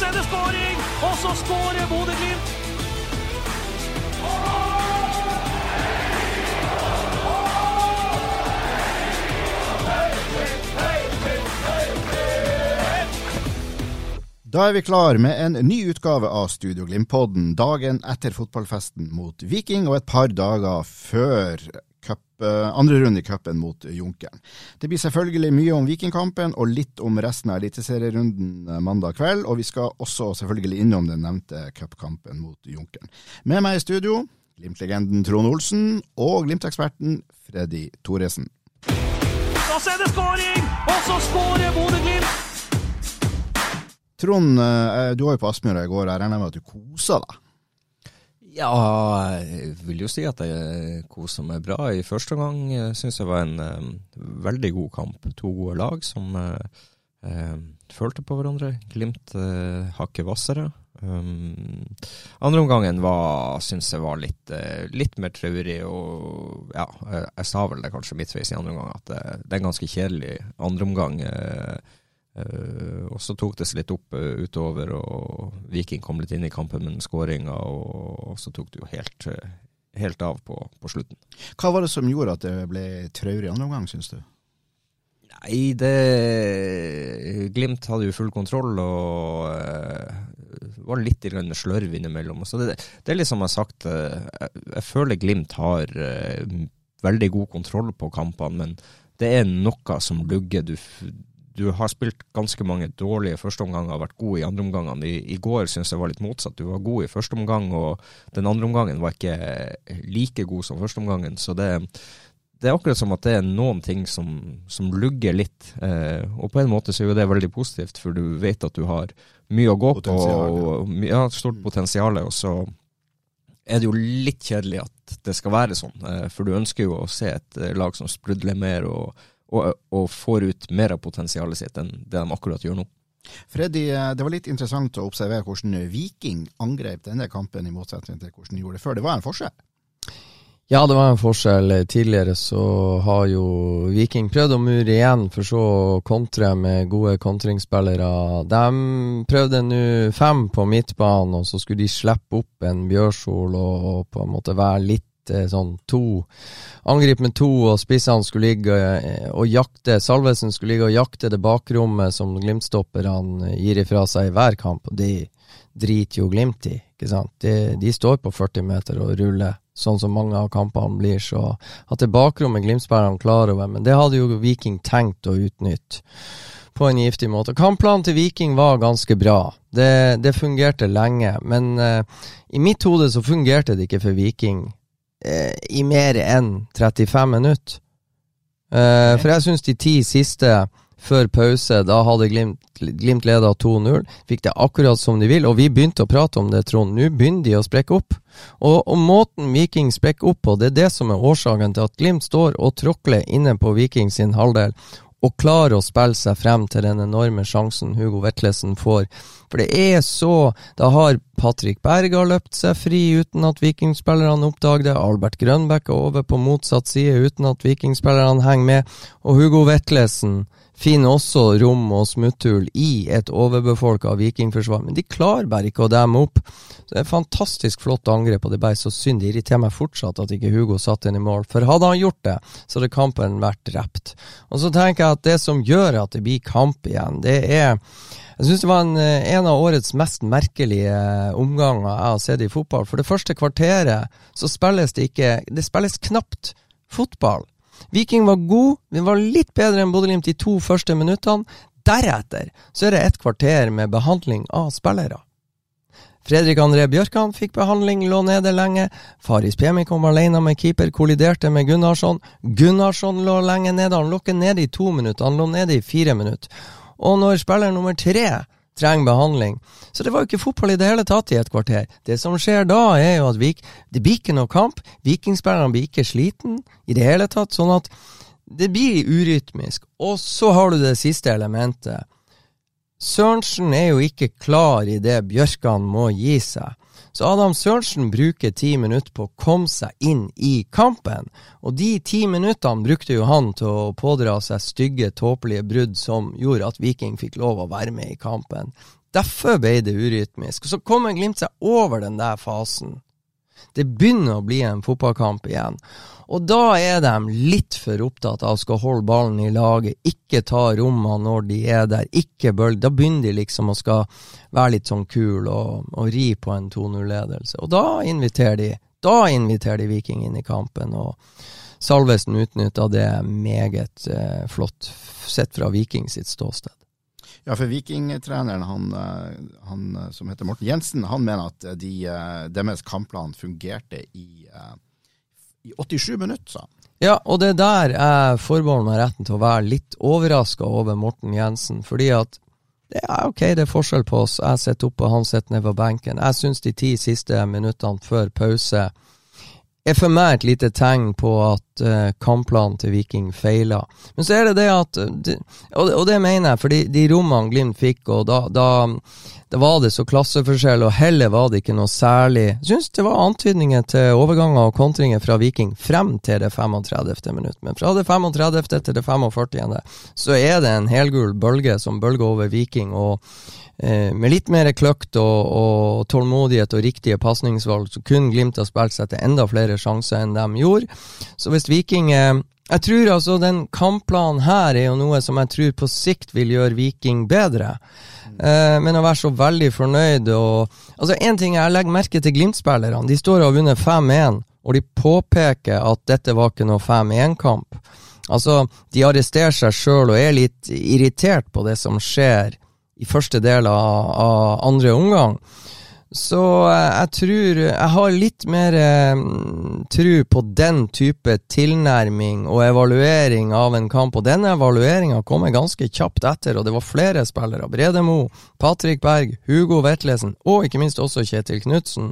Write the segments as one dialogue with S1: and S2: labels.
S1: Så er det skåring, og så skårer Bodø-Glimt.
S2: Da er vi klar med en ny utgave av Studio Glimt-podden dagen etter fotballfesten mot Viking og et par dager før cup, eh, andre runde i cupen mot Junkeren. Det blir selvfølgelig mye om Vikingkampen og litt om resten av eliteserierunden eh, mandag kveld, og vi skal også selvfølgelig innom den nevnte cupkampen mot Junkeren. Med meg i studio, Glimt-legenden Trond Olsen og Glimt-eksperten Freddy Thoresen.
S1: Så er det skåring, og så skårer Bodø-Glimt.
S2: Trond, eh, du var jo på Aspmyra i går, jeg regner med at du kosa deg?
S3: Ja, jeg vil jo si at jeg koser meg bra. I første omgang uh, syns jeg var en um, veldig god kamp. To gode lag som uh, uh, følte på hverandre. Glimt uh, hakket hvassere. Um, andre omgangen var, syns jeg var litt, eh, litt mer traurig, og ja, jeg, sa vel det kanskje midtveis i andre omgang at det, er en ganske kjedelig andre omgang. eh, Uh, og så tok det seg litt opp uh, utover, og Viking kom litt inn i kampen med skåringa, og, så tok det jo helt, uh, helt av på, på, slutten.
S2: Hva var det som gjorde at det ble traurig andre omgang, syns du?
S3: Nei, det Glimt hadde jo full kontroll, og det var litt slørv innimellom. Så det, det er litt som jeg har sagt, jeg, jeg føler Glimt har veldig god kontroll på kampene, men det er noe som lugger. Du du har spilt ganske mange dårlige førsteomganger og vært god i andreomgangene. I, I går syns jeg var litt motsatt. Du var god i første omgang, og den andre omgangen var ikke like god som førsteomgangen. Så det, det, er akkurat som at det er noen ting som, som lugger litt. Eh, og på en måte så er jo det veldig positivt, for du vet at du har mye å gå på. Og, ja, stort potensial. Og så er det jo litt kjedelig at det skal være sånn, eh, for du ønsker jo å se et lag som sprudler mer. og og, og, får ut mer av potensialet sitt enn det de akkurat gjør nå.
S2: Freddy, det var litt interessant å observere hvordan Viking angrep denne kampen, i motsetning til hvordan de gjorde det før. Det var en forskjell?
S4: Ja, det var en forskjell. Tidligere så har jo Viking prøvd å mure igjen, for så å kontre med gode kontringsspillere. De prøvde nå fem på midtbanen, og så skulle de slippe opp en Bjørsol og, og på en måte være litt sånn to Angrip med to, og spissene skulle ligge og jakte Salvesen skulle ligge og jakte det bakrommet som Glimt-stopperne gir ifra seg i hver kamp, og de driter jo Glimt i. ikke sant? De, de, står på 40 meter og ruller, sånn som mange av kampene blir. Så at det bakrommet Glimt-spillerne klarer over, men det hadde jo Viking tenkt å utnytte på en giftig måte. Kampplanen til Viking var ganske bra. Det, det fungerte lenge, men uh, i mitt hode så fungerte det ikke for Viking eh, i mer enn 35 minutter. Eh, for jeg syns de ti siste før pause, da hadde Glimt, Glimt leda 2-0. Fikk det akkurat som de vil, og vi begynte å prate om det, Trond. Nå begynner de å sprekke opp. Og, og måten Viking sprekker opp på, det er det som er årsaken til at Glimt står og tråkler inne på Viking sin halvdel og klarer å spille seg frem til den enorme sjansen Hugo Vetlesen får. For det er så Da har Patrick Berga løpt seg fri uten at vikingspillerne oppdager det. Albert Grønbæk er over på motsatt side uten at vikingspillerne henger med. Og Hugo Vetlesen finner også rom og smutthull i et overbefolka vikingforsvar, men de klarer bare ikke å demme opp. Det er Fantastisk flott angrep, og det er bare så synd. Det irriterer meg fortsatt at ikke Hugo satt inn i mål, for hadde han gjort det, så hadde kampen vært drept. Og så tenker jeg at det som gjør at det blir kamp igjen, det er jeg syns det var en, en, av årets mest merkelige omganger jeg har sett i fotball. For det første kvarteret så spilles det ikke Det spilles knapt fotball. Viking var god, vi var litt bedre enn Bodø-Glimt de to første minuttene. Deretter så er det et kvarter med behandling av spillere. Fredrik André Bjørkan fikk behandling, lå nede lenge. Faris Pemi kom alene med keeper, kolliderte med Gunnarsson. Gunnarsson lå lenge nede, han lå ikke nede i to minutter, han lå nede i fire minutter. Og når spiller nummer tre trenger behandling. Så det var jo ikke fotball i det hele tatt i et kvarter. Det som skjer da, er jo at Vik, det blir ikke noe kamp. Vikingspillerne blir ikke sliten i det hele tatt. Sånn at det blir urytmisk. Og så har du det siste elementet. Sørensen er jo ikke klar i det Bjørkan må gi seg. Så Adam Sørensen bruker ti minutter på å komme seg inn i kampen. Og de ti minuttene brukte jo han til å pådra seg stygge, tåpelige brudd som gjorde at Viking fikk lov å være med i kampen. Derfor ble det urytmisk. Og Så kommer Glimt seg over den der fasen. Det begynner å bli en fotballkamp igjen. Og da er de litt for opptatt av å skal holde ballen i laget, ikke ta rommene når de er der, ikke bølge. Da begynner de liksom å skal være litt sånn kul og, og ri på en 2-0-ledelse. Og da inviterer de da inviterer de Viking inn i kampen, og Salvesen utnytta det meget eh, flott, sett fra Viking sitt ståsted.
S2: Ja, for vikingtreneren, han, eh, han, eh, som heter Morten Jensen, han mener at de, eh, deres kampplan fungerte i, i 87 minutter, sa han.
S4: Ja, og det er der jeg forbeholder meg retten til å være litt overraska over Morten Jensen. Fordi at det er ok, det er forskjell på oss. Jeg sitter oppe, han sitter nede på benken. Jeg syns de ti siste minuttene før pause er for meg et lite tegn på at uh, kampplanen til Viking feiler. Men så er det det at de, og, og, det mener jeg, for de, de rommene Glimt fikk, og da, da, da, var det så klasseforskjell, og heller var det ikke noe særlig Jeg syns det var antydninger til overganger og kontringer fra Viking frem til det 35. minutt. Men fra det 35. til det 45. så er det en helgul bølge som bølger over Viking. og Eh, med litt mer kløkt og, og, tålmodighet og riktige pasningsvalg, så kunne Glimt ha spilt seg til enda flere sjanser enn de gjorde. Så hvis Viking eh, Jeg tror altså den kampplanen her er jo noe som jeg tror på sikt vil gjøre Viking bedre. Eh, men å være så veldig fornøyd og Altså, én ting jeg legger merke til Glimt-spillerne. De står og har vunnet 5-1, og de påpeker at dette var ikke noe 5-1-kamp. Altså, de arresterer seg sjøl og er litt irritert på det som skjer i første del av, av andre omgang. Så eh, jeg tror Jeg har litt mer eh, tro på den type tilnærming og evaluering av en kamp. Og denne evalueringa kommer ganske kjapt etter, og det var flere spillere. Brede Mo, Patrick Berg, Hugo Vetlesen og ikke minst også Kjetil Knutsen.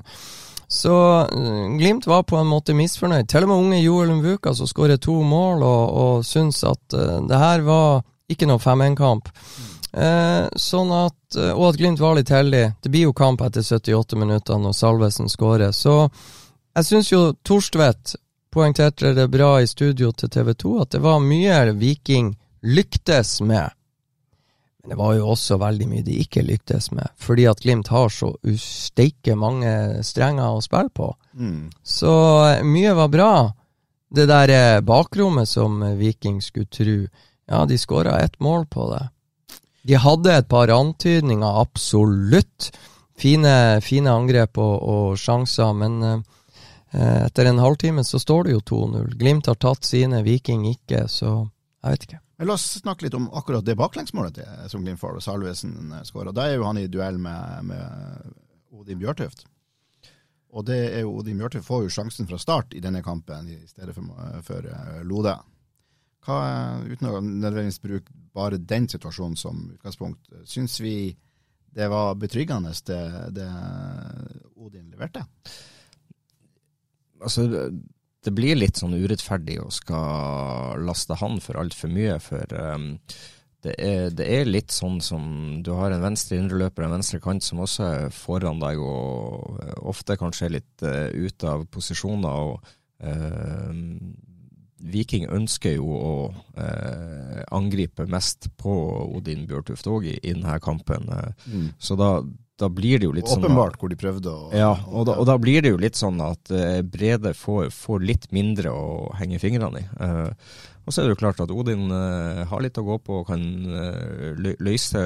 S4: Så eh, Glimt var på en måte misfornøyd. Til og med unge Joel Mvuka som skårer to mål, og, og syns at uh, det her var ikke noe 5-1-kamp. Eh, sånn at, eh, og at Glimt var litt heldig. Det blir jo kamp etter 78 minutter når Salvesen skårer. Så jeg syns jo Torstvedt poengterte det bra i studio til TV 2, at det var mye Viking lyktes med. Men det var jo også veldig mye de ikke lyktes med, fordi at Glimt har så usteike mange strenger å spille på. Mm. Så eh, mye var bra. Det der eh, bakrommet som Viking skulle tro, ja, de skåra ett mål på det. De hadde et par antydninger, absolutt. Fine, fine angrep og, og, sjanser, men eh, etter en halvtime så står det jo 2-0. Glimt har tatt sine, Viking ikke, så jeg vet ikke.
S2: La oss snakke litt om akkurat det baklengsmålet som Glimt får, og Salvesen skårer. skåra. Da er jo han i duell med, med Odin Bjørtuft. Og det er jo Odin Bjørtuft får jo sjansen fra start i denne kampen, i stedet for, for Lode. Hva, uten å nødvendigvis bruke bare den situasjonen som utgangspunkt, syns vi det var betryggende, det, det Odin leverte?
S3: Altså, det blir litt sånn urettferdig å skal laste han for altfor mye, for um, det, er, det, er, litt sånn som du har en venstre indreløper, en venstre kant som også er foran deg, og ofte kanskje er litt uh, ute av posisjoner. og uh, Viking ønsker jo å eh, angripe mest på Odin Bjørtuft òg i, i, denne kampen. Eh. Mm. Så da, da, blir det jo litt
S2: Åpenbart
S3: sånn
S2: Åpenbart hvor de prøvde å
S3: Ja, og da, og da, blir det jo litt sånn at eh, Brede får, får, litt mindre å henge fingrene i. Eh, og så er det jo klart at Odin eh, har litt å gå på og kan eh, løse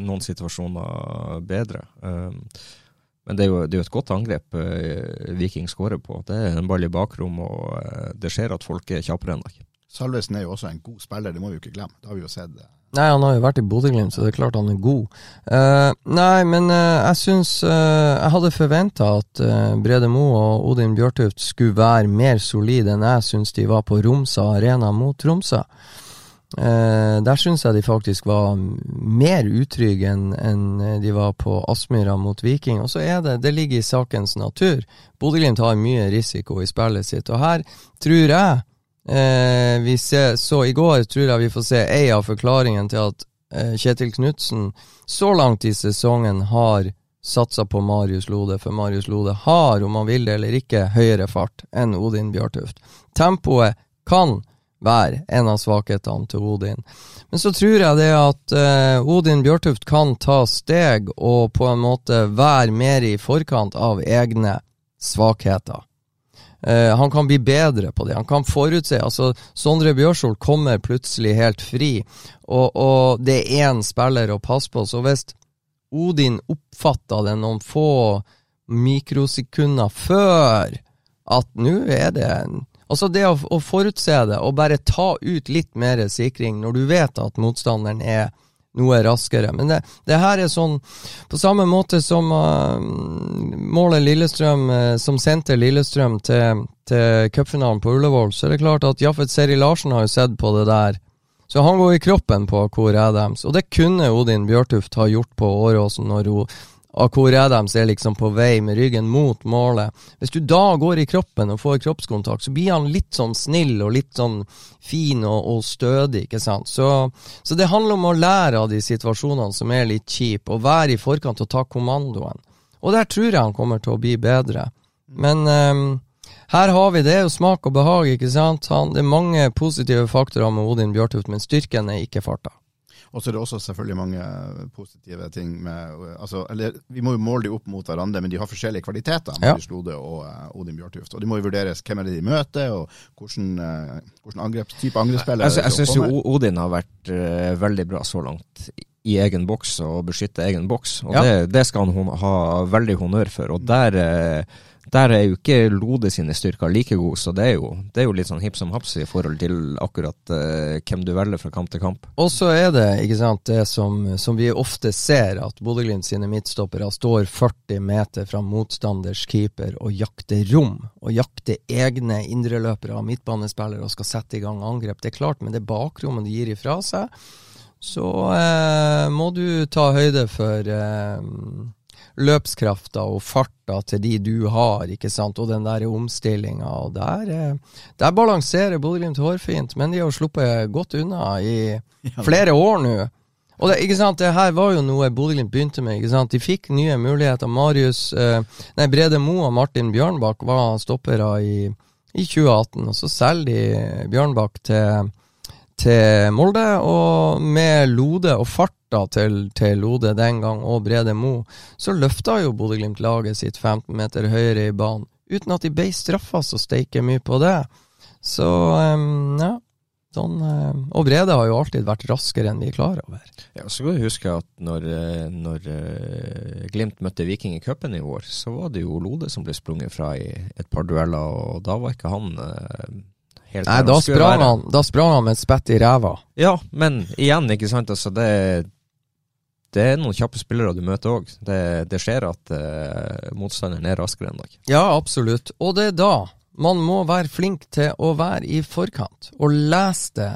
S3: noen situasjoner bedre. Eh, men det er jo, det er jo et godt angrep uh, Viking skårer på. Det er en ball i bakrom, og uh, det skjer at folk er kjappere enn deg.
S2: Salvesen er jo også en god spiller, det må vi jo ikke glemme. Det har vi jo sett. eh.
S4: Nei, han har jo vært i Bodø-Glimt, så det er klart han er god. Uh, nei, men uh, jeg syns uh, Jeg hadde forventa at uh, Brede Moe og Odin Bjørtuft skulle være mer solide enn jeg syns de var på Romsa Arena mot Tromsø. Eh, der syns jeg de faktisk var mer utrygge enn en de var på Aspmyra mot Viking. Og så er det Det ligger i sakens natur. Bodø-Glimt har mye risiko i spillet sitt, og her tror jeg Eh, vi ser, så i går tror jeg vi får se ei av forklaringen til at eh, Kjetil Knutsen så langt i sesongen har satsa på Marius Lode, for Marius Lode har, om han vil det eller ikke, høyere fart enn Odin Bjørtuft. Tempoet kan være en av svakhetene til Odin. Men så tror jeg det at eh, Odin Bjørtuft kan ta steg og på en måte være mer i forkant av egne svakheter. Uh, han kan bli bedre på det. Han kan forutse altså Sondre Bjørsol kommer plutselig helt fri, og, og det er én spiller å passe på. Så hvis Odin oppfatter det noen få mikrosekunder før at nå er det Altså det å, å, forutse det, og bare ta ut litt mer sikring når du vet at motstanderen er noe raskere. Men det, det, her er sånn På samme måte som uh, målet Lillestrøm uh, som sendte Lillestrøm til, til cupfinalen på Ullevål, så er det klart at Jaffet Seri Larsen har jo sett på det der. Så han går i kroppen på Kor Adams, og det kunne Odin Bjørtuft ha gjort på Åråsen når hun Akor hvor er liksom på vei med ryggen mot målet. Hvis du da går i kroppen og får kroppskontakt, så blir han litt sånn snill og litt sånn fin og, og stødig, ikke sant. Så, så, det handler om å lære av de situasjonene som er litt kjipe, og være i forkant og ta kommandoen. Og der tror jeg han kommer til å bli bedre. Men um, her har vi det, jo smak og behag, ikke sant. Han, det er mange positive faktorer med Odin Bjørtuft, men styrken er ikke farta.
S2: Og så er det også selvfølgelig mange positive ting med altså, eller, Vi må jo måle de opp mot hverandre, men de har forskjellige kvaliteter.
S4: Ja.
S2: Lode og uh, Odin Bjørtuft. Og det må jo vurderes hvem er det de møter, og hvordan, uh, hvordan angrep, type angrepsspiller
S3: Jeg, jeg syns jo Odin har vært uh, veldig bra så langt i egen boks og beskytte egen boks. Og ja. det, det, skal han ha veldig honnør for. Og der der er jo ikke Lode sine styrker like gode, så det er jo, det er jo litt sånn hipp som haps i forhold til akkurat eh, hvem du velger fra kamp til kamp.
S4: Og så er det ikke sant, det som, som vi ofte ser, at Bodø-Glimt sine midtstoppere står 40 meter fra motstanders keeper og jakter rom. Og jakter egne indreløpere og midtbanespillere og skal sette i gang angrep. Det er klart, men det bakrommet de gir ifra seg, så eh, må du ta høyde for uh, løpskrafta og farta til de du har, ikke sant, og den der omstillinga. Der, eh, der balanserer Bodø-Glimt hårfint, men de har sluppet godt unna i flere år nå. Og det, ikke sant, det her var jo noe Bodø-Glimt begynte med. ikke sant, De fikk nye muligheter. Marius, eh, nei, Brede Moe og Martin Bjørnbakk var stoppere i, i 2018, og så selger de Bjørnbakk til til Molde, og med Lode og farta til, til Lode den gang, og Brede Mo, så løfta jo Bodø-Glimt laget sitt 15 meter høyere i banen, uten at de ble straffa så steike mye på det. Så um, ja. Sånn, og Brede har jo alltid vært raskere enn vi er klar over.
S3: Ja, Så kan du huske at når, eh, når uh, Glimt møtte Viking i cupen i år, så var det jo Lode som ble sprunget fra i et par dueller, og da var ikke han uh,
S4: helt Nei, da sprang, han, da sprang han med et spett i ræva.
S3: Ja, men igjen, ikke sant. Altså, det, det er noen kjappe spillere du møter òg. Det, det, skjer at uh, motstanderen er raskere enn deg.
S4: Ja, absolutt. Og det er da man må være flink til å være i forkant, og lese det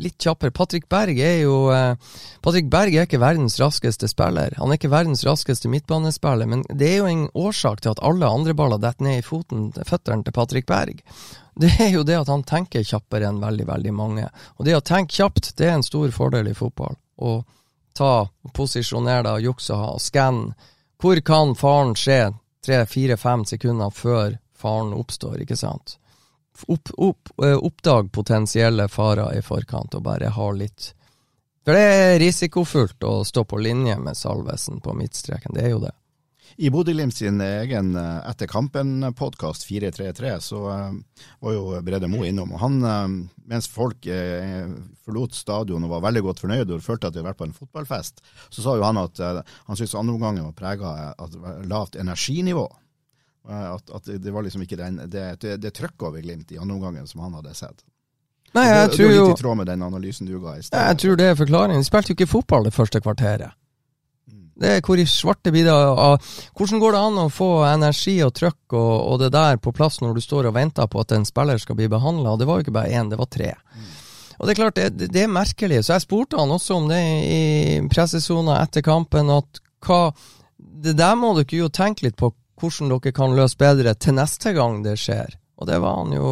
S4: litt kjappere. Patrick Berg er jo eh, Patrick Berg er ikke verdens raskeste spiller. Han er ikke verdens raskeste midtbanespiller, men det er jo en årsak til at alle andre baller detter ned i foten, føttene til Patrick Berg det er jo det at han tenker kjappere enn veldig, veldig mange. Og det å tenke kjapt, det er en stor fordel i fotball. Å ta, posisjonere deg, jukse og skanne. Hvor kan faren skje tre, fire, fem sekunder før faren oppstår, ikke sant? Opp, opp, eh, oppdag potensielle farer i forkant, og bare ha litt For det er risikofullt å stå på linje med Salvesen på midtstreken, det er jo det.
S2: I Bodø-Glimt sin egen eh, Etter kampen-podkast 433 så uh, var jo Brede Moe innom. og han, uh, Mens folk forlot stadion og var veldig godt fornøyd og følte at de hadde vært på en fotballfest, så sa jo han at han syntes andreomgangen var prega av lavt energinivå. At, at, det var liksom ikke den, det, det, det trøkket over Glimt i andreomgangen som han hadde sett.
S4: Nei, jeg
S2: det
S4: tror
S2: er
S4: var
S2: litt i tråd med den analysen du ga i sted.
S4: Jeg tror det er forklaringen. De spilte jo ikke fotball det første kvarteret. Det er hvor i svarte av Hvordan går det an å få energi og trøkk og, og det der på plass når du står og venter på at en spiller skal bli behandla? Det var jo ikke bare én, det var tre. Og det er klart, det, det er merkelig. Så jeg spurte han også om det i pressesona etter kampen, at hva Det der må dere jo tenke litt på hvordan dere kan løse bedre til neste gang det skjer. Og det var han jo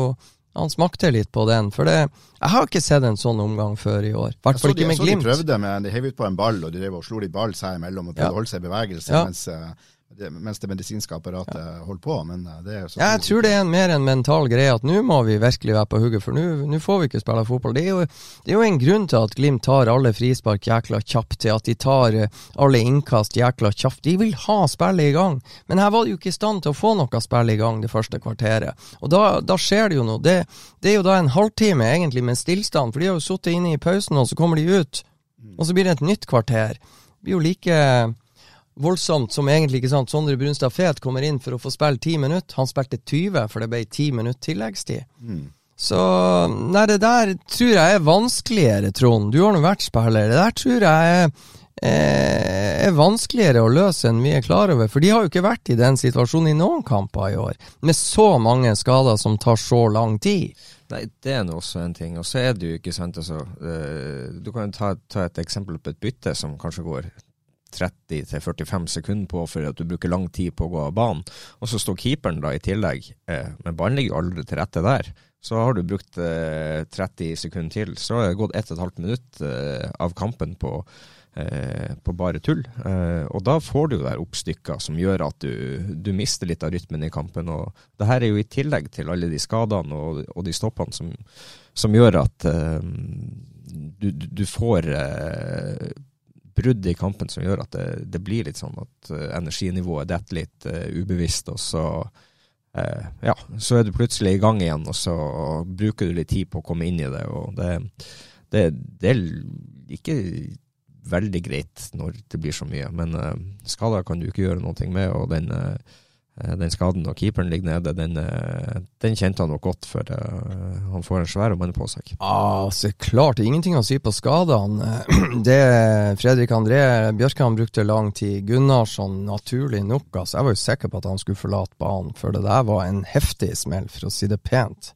S4: Han smakte litt på den, for det Jeg har ikke sett en sånn omgang før i år. Hvert fall ikke med
S2: jeg så de
S4: Glimt.
S2: prøvde men De heiv ut på en ball, og de drev og slo litt ball seg imellom og prøvde
S4: Ja.
S2: å holde seg i bevegelse
S4: Ja.
S2: mens, eh, mens det medisinske apparatet holder på. Men eh, det er jo så
S4: Ja, jeg tror det er en, mer en mental greie at nå må vi virkelig være på hugget, for nå får vi ikke spille fotball. Det er, jo, det er jo en grunn til at Glimt tar alle frispark jækla kjapt, til at de tar eh, alle innkast jækla kjapt. De vil ha spillet i gang, men her var de jo ikke i stand til å få noe spill i gang det første kvarteret. Og da, da skjer det jo noe. Det, det er jo da en halvtime egentlig med stillstand, for de har jo sittet inne i pausen, og så kommer de ut, og så blir det et nytt kvarter. Det blir jo like voldsomt som egentlig ikke sant. Sondre Brunstad Fet kommer inn for å få spille ti minutter. Han spilte 20, for det ble ti minutter tilleggstid. Så Nei, det der tror jeg er vanskeligere, Trond. Du har nå vært spiller. Det der tror jeg er, eh, er vanskeligere å løse enn vi er klar over. For de har jo ikke vært i den situasjonen i noen kamper i år, med så mange skader som tar så lang tid.
S3: Nei, det er nå også en ting. Og så er det jo ikke sant, altså eh, Du kan jo ta, ta et eksempel på et bytte som kanskje går 30-45 sekunder på for at du bruker lang tid på å gå av banen. Og så står keeperen da i tillegg, eh, men ballen ligger jo aldri til rette der. Så har du brukt eh, 30 sekunder til, så har det gått 1 12 minutt eh, av kampen på, eh, på bare tull. Eh, og da får du der oppstykker som gjør at du, du mister litt av rytmen i kampen. Og det her er jo i tillegg til alle de skadene og, og de stoppene som, som gjør at eh, du, du får eh, brudd i kampen som gjør at det, det blir litt sånn at eh, energinivået detter litt uh, ubevisst, og så uh, ja, så er du plutselig i gang igjen, og så bruker du litt tid på å komme inn i det. og Det, det, det er ikke veldig greit når det blir så mye, men uh, skader kan du ikke gjøre noe med. og den, eh, den skaden når keeperen ligger nede, den, eh, den kjente han nok godt, for eh, han får en svær mann på seg.
S4: Ah, så klart, ingenting å si på skadene. Det Fredrik André Bjørkan brukte lang tid. Gunnarsson naturlig nok. Altså, jeg var jo sikker på at han skulle forlate banen, for det der var en heftig smell, for å si det pent.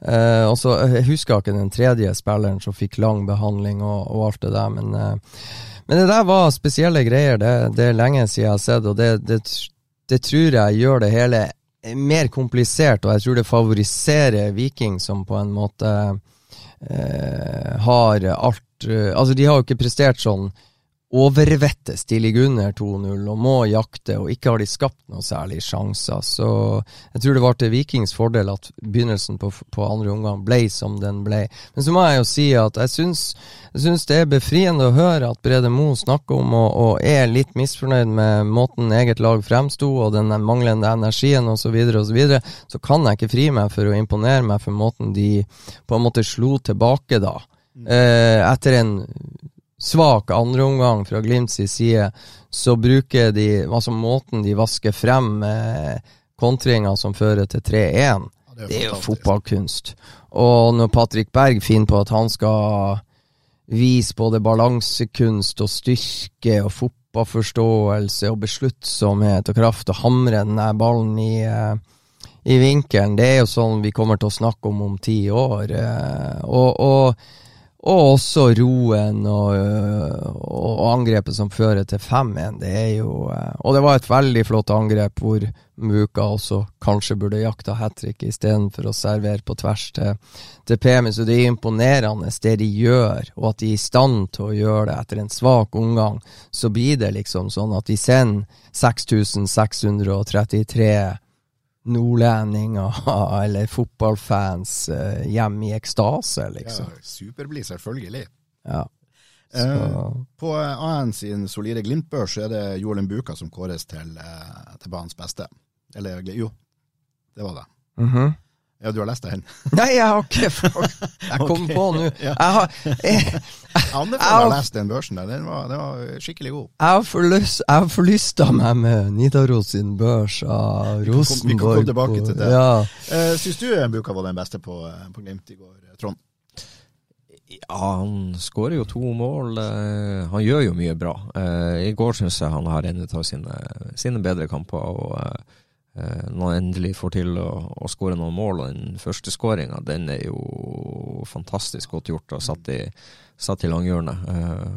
S4: Eh, og så, Jeg husker ikke den tredje spilleren som fikk lang behandling og, og alt det der, men, eh, men det der var spesielle greier. Det, det er lenge siden jeg har sett, og det, det, det tror jeg gjør det hele mer komplisert, og jeg tror det favoriserer Viking, som på en måte eh, har alt eh, Altså, de har jo ikke prestert sånn overvettes. De ligger under 2-0 og må jakte, og ikke har de skapt noe særlig sjanser. Så jeg tror det var til Vikings fordel at begynnelsen på, på andre omgang ble som den ble. Men så må jeg jo si at jeg syns, jeg syns det er befriende å høre at Brede Moe snakker om og, og er litt misfornøyd med måten eget lag fremsto og den manglende energien osv., osv. Så, videre, så kan jeg ikke fri meg for å imponere meg for måten de på en måte slo tilbake da. Eh, etter en svak andreomgang fra Glimts side, så bruker de Altså måten de vasker frem eh, kontringer som fører til 3-1,
S2: det
S4: det er jo fotballkunst. Og når Patrick Berg finner på at han skal vise både balansekunst og styrke og fotballforståelse og besluttsomhet og kraft og hamre den der ballen i eh, i vinkelen. Det er jo sånn vi kommer til å snakke om om ti år. eh, Og, og, og også roen og, og angrepet som fører til 5-1. Det er jo eh, Og det var et veldig flott angrep hvor Muka også kanskje burde jakta hat trick istedenfor å servere på tvers til, til Pemi. Så det er imponerende det de gjør, og at de er i stand til å gjøre det etter en svak omgang. Så blir det liksom sånn at de sender 6633 nordlendinger eller fotballfans eh, hjem i ekstase,
S2: Ja,
S4: liksom.
S2: superblid, selvfølgelig.
S4: Ja.
S2: Eh, på eh, AN sin solide Glimt-børs er det Joel Buka som kåres til, eh, til banens beste. Eller jo, det var det.
S4: mhm.
S2: Ja, du har lest den?
S4: Nei, jeg har ikke Jeg kom
S2: okay.
S4: på nå. Jeg har, jeg,
S2: Jeg anbefaler å lese den børsen der. Den var, den var skikkelig god.
S4: jeg har forlysta meg med Nidaros sin børs av
S2: Vi kan vi kan komme tilbake til det.
S4: Ja.
S2: Uh, Syns du Buka var den beste på, eh, på Glimt i går, Trond?
S3: Ja, han skårer jo to mål. Eh, han gjør jo mye bra. Eh, I går syns jeg han har en av sine, sine bedre kamper. og eh, Når han endelig får til å, å skåre noen mål, og den første skåringa, den er jo fantastisk godt gjort og satt i, satt i langhjørnet.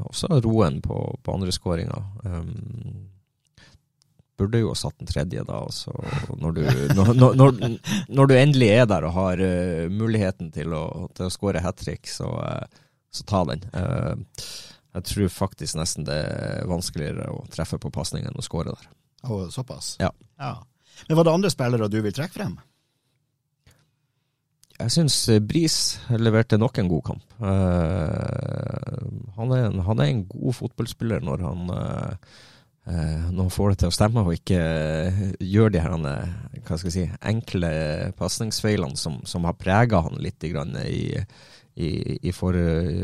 S3: Og så roen på, på andre skåringa. Burde jo ha satt den tredje, da. Altså, når, du, når, når, når, du endelig er der og har uh, muligheten til å, til å skåre hat trick, så, uh, så, ta den. Uh, jeg tror faktisk nesten det er vanskeligere å treffe på pasning enn å skåre der.
S2: Oh, såpass?
S3: Ja.
S2: ja. Men var det andre spillere du vil trekke frem?
S3: Jeg syns Bris leverte nok en god kamp. han, er en, han, er en, god fotballspiller når han eh, når han får det til å stemme, og ikke eh, gjør de her eh, hva skal jeg si, enkle pasningsfeilene som, som, har prega han litt i, i, i for,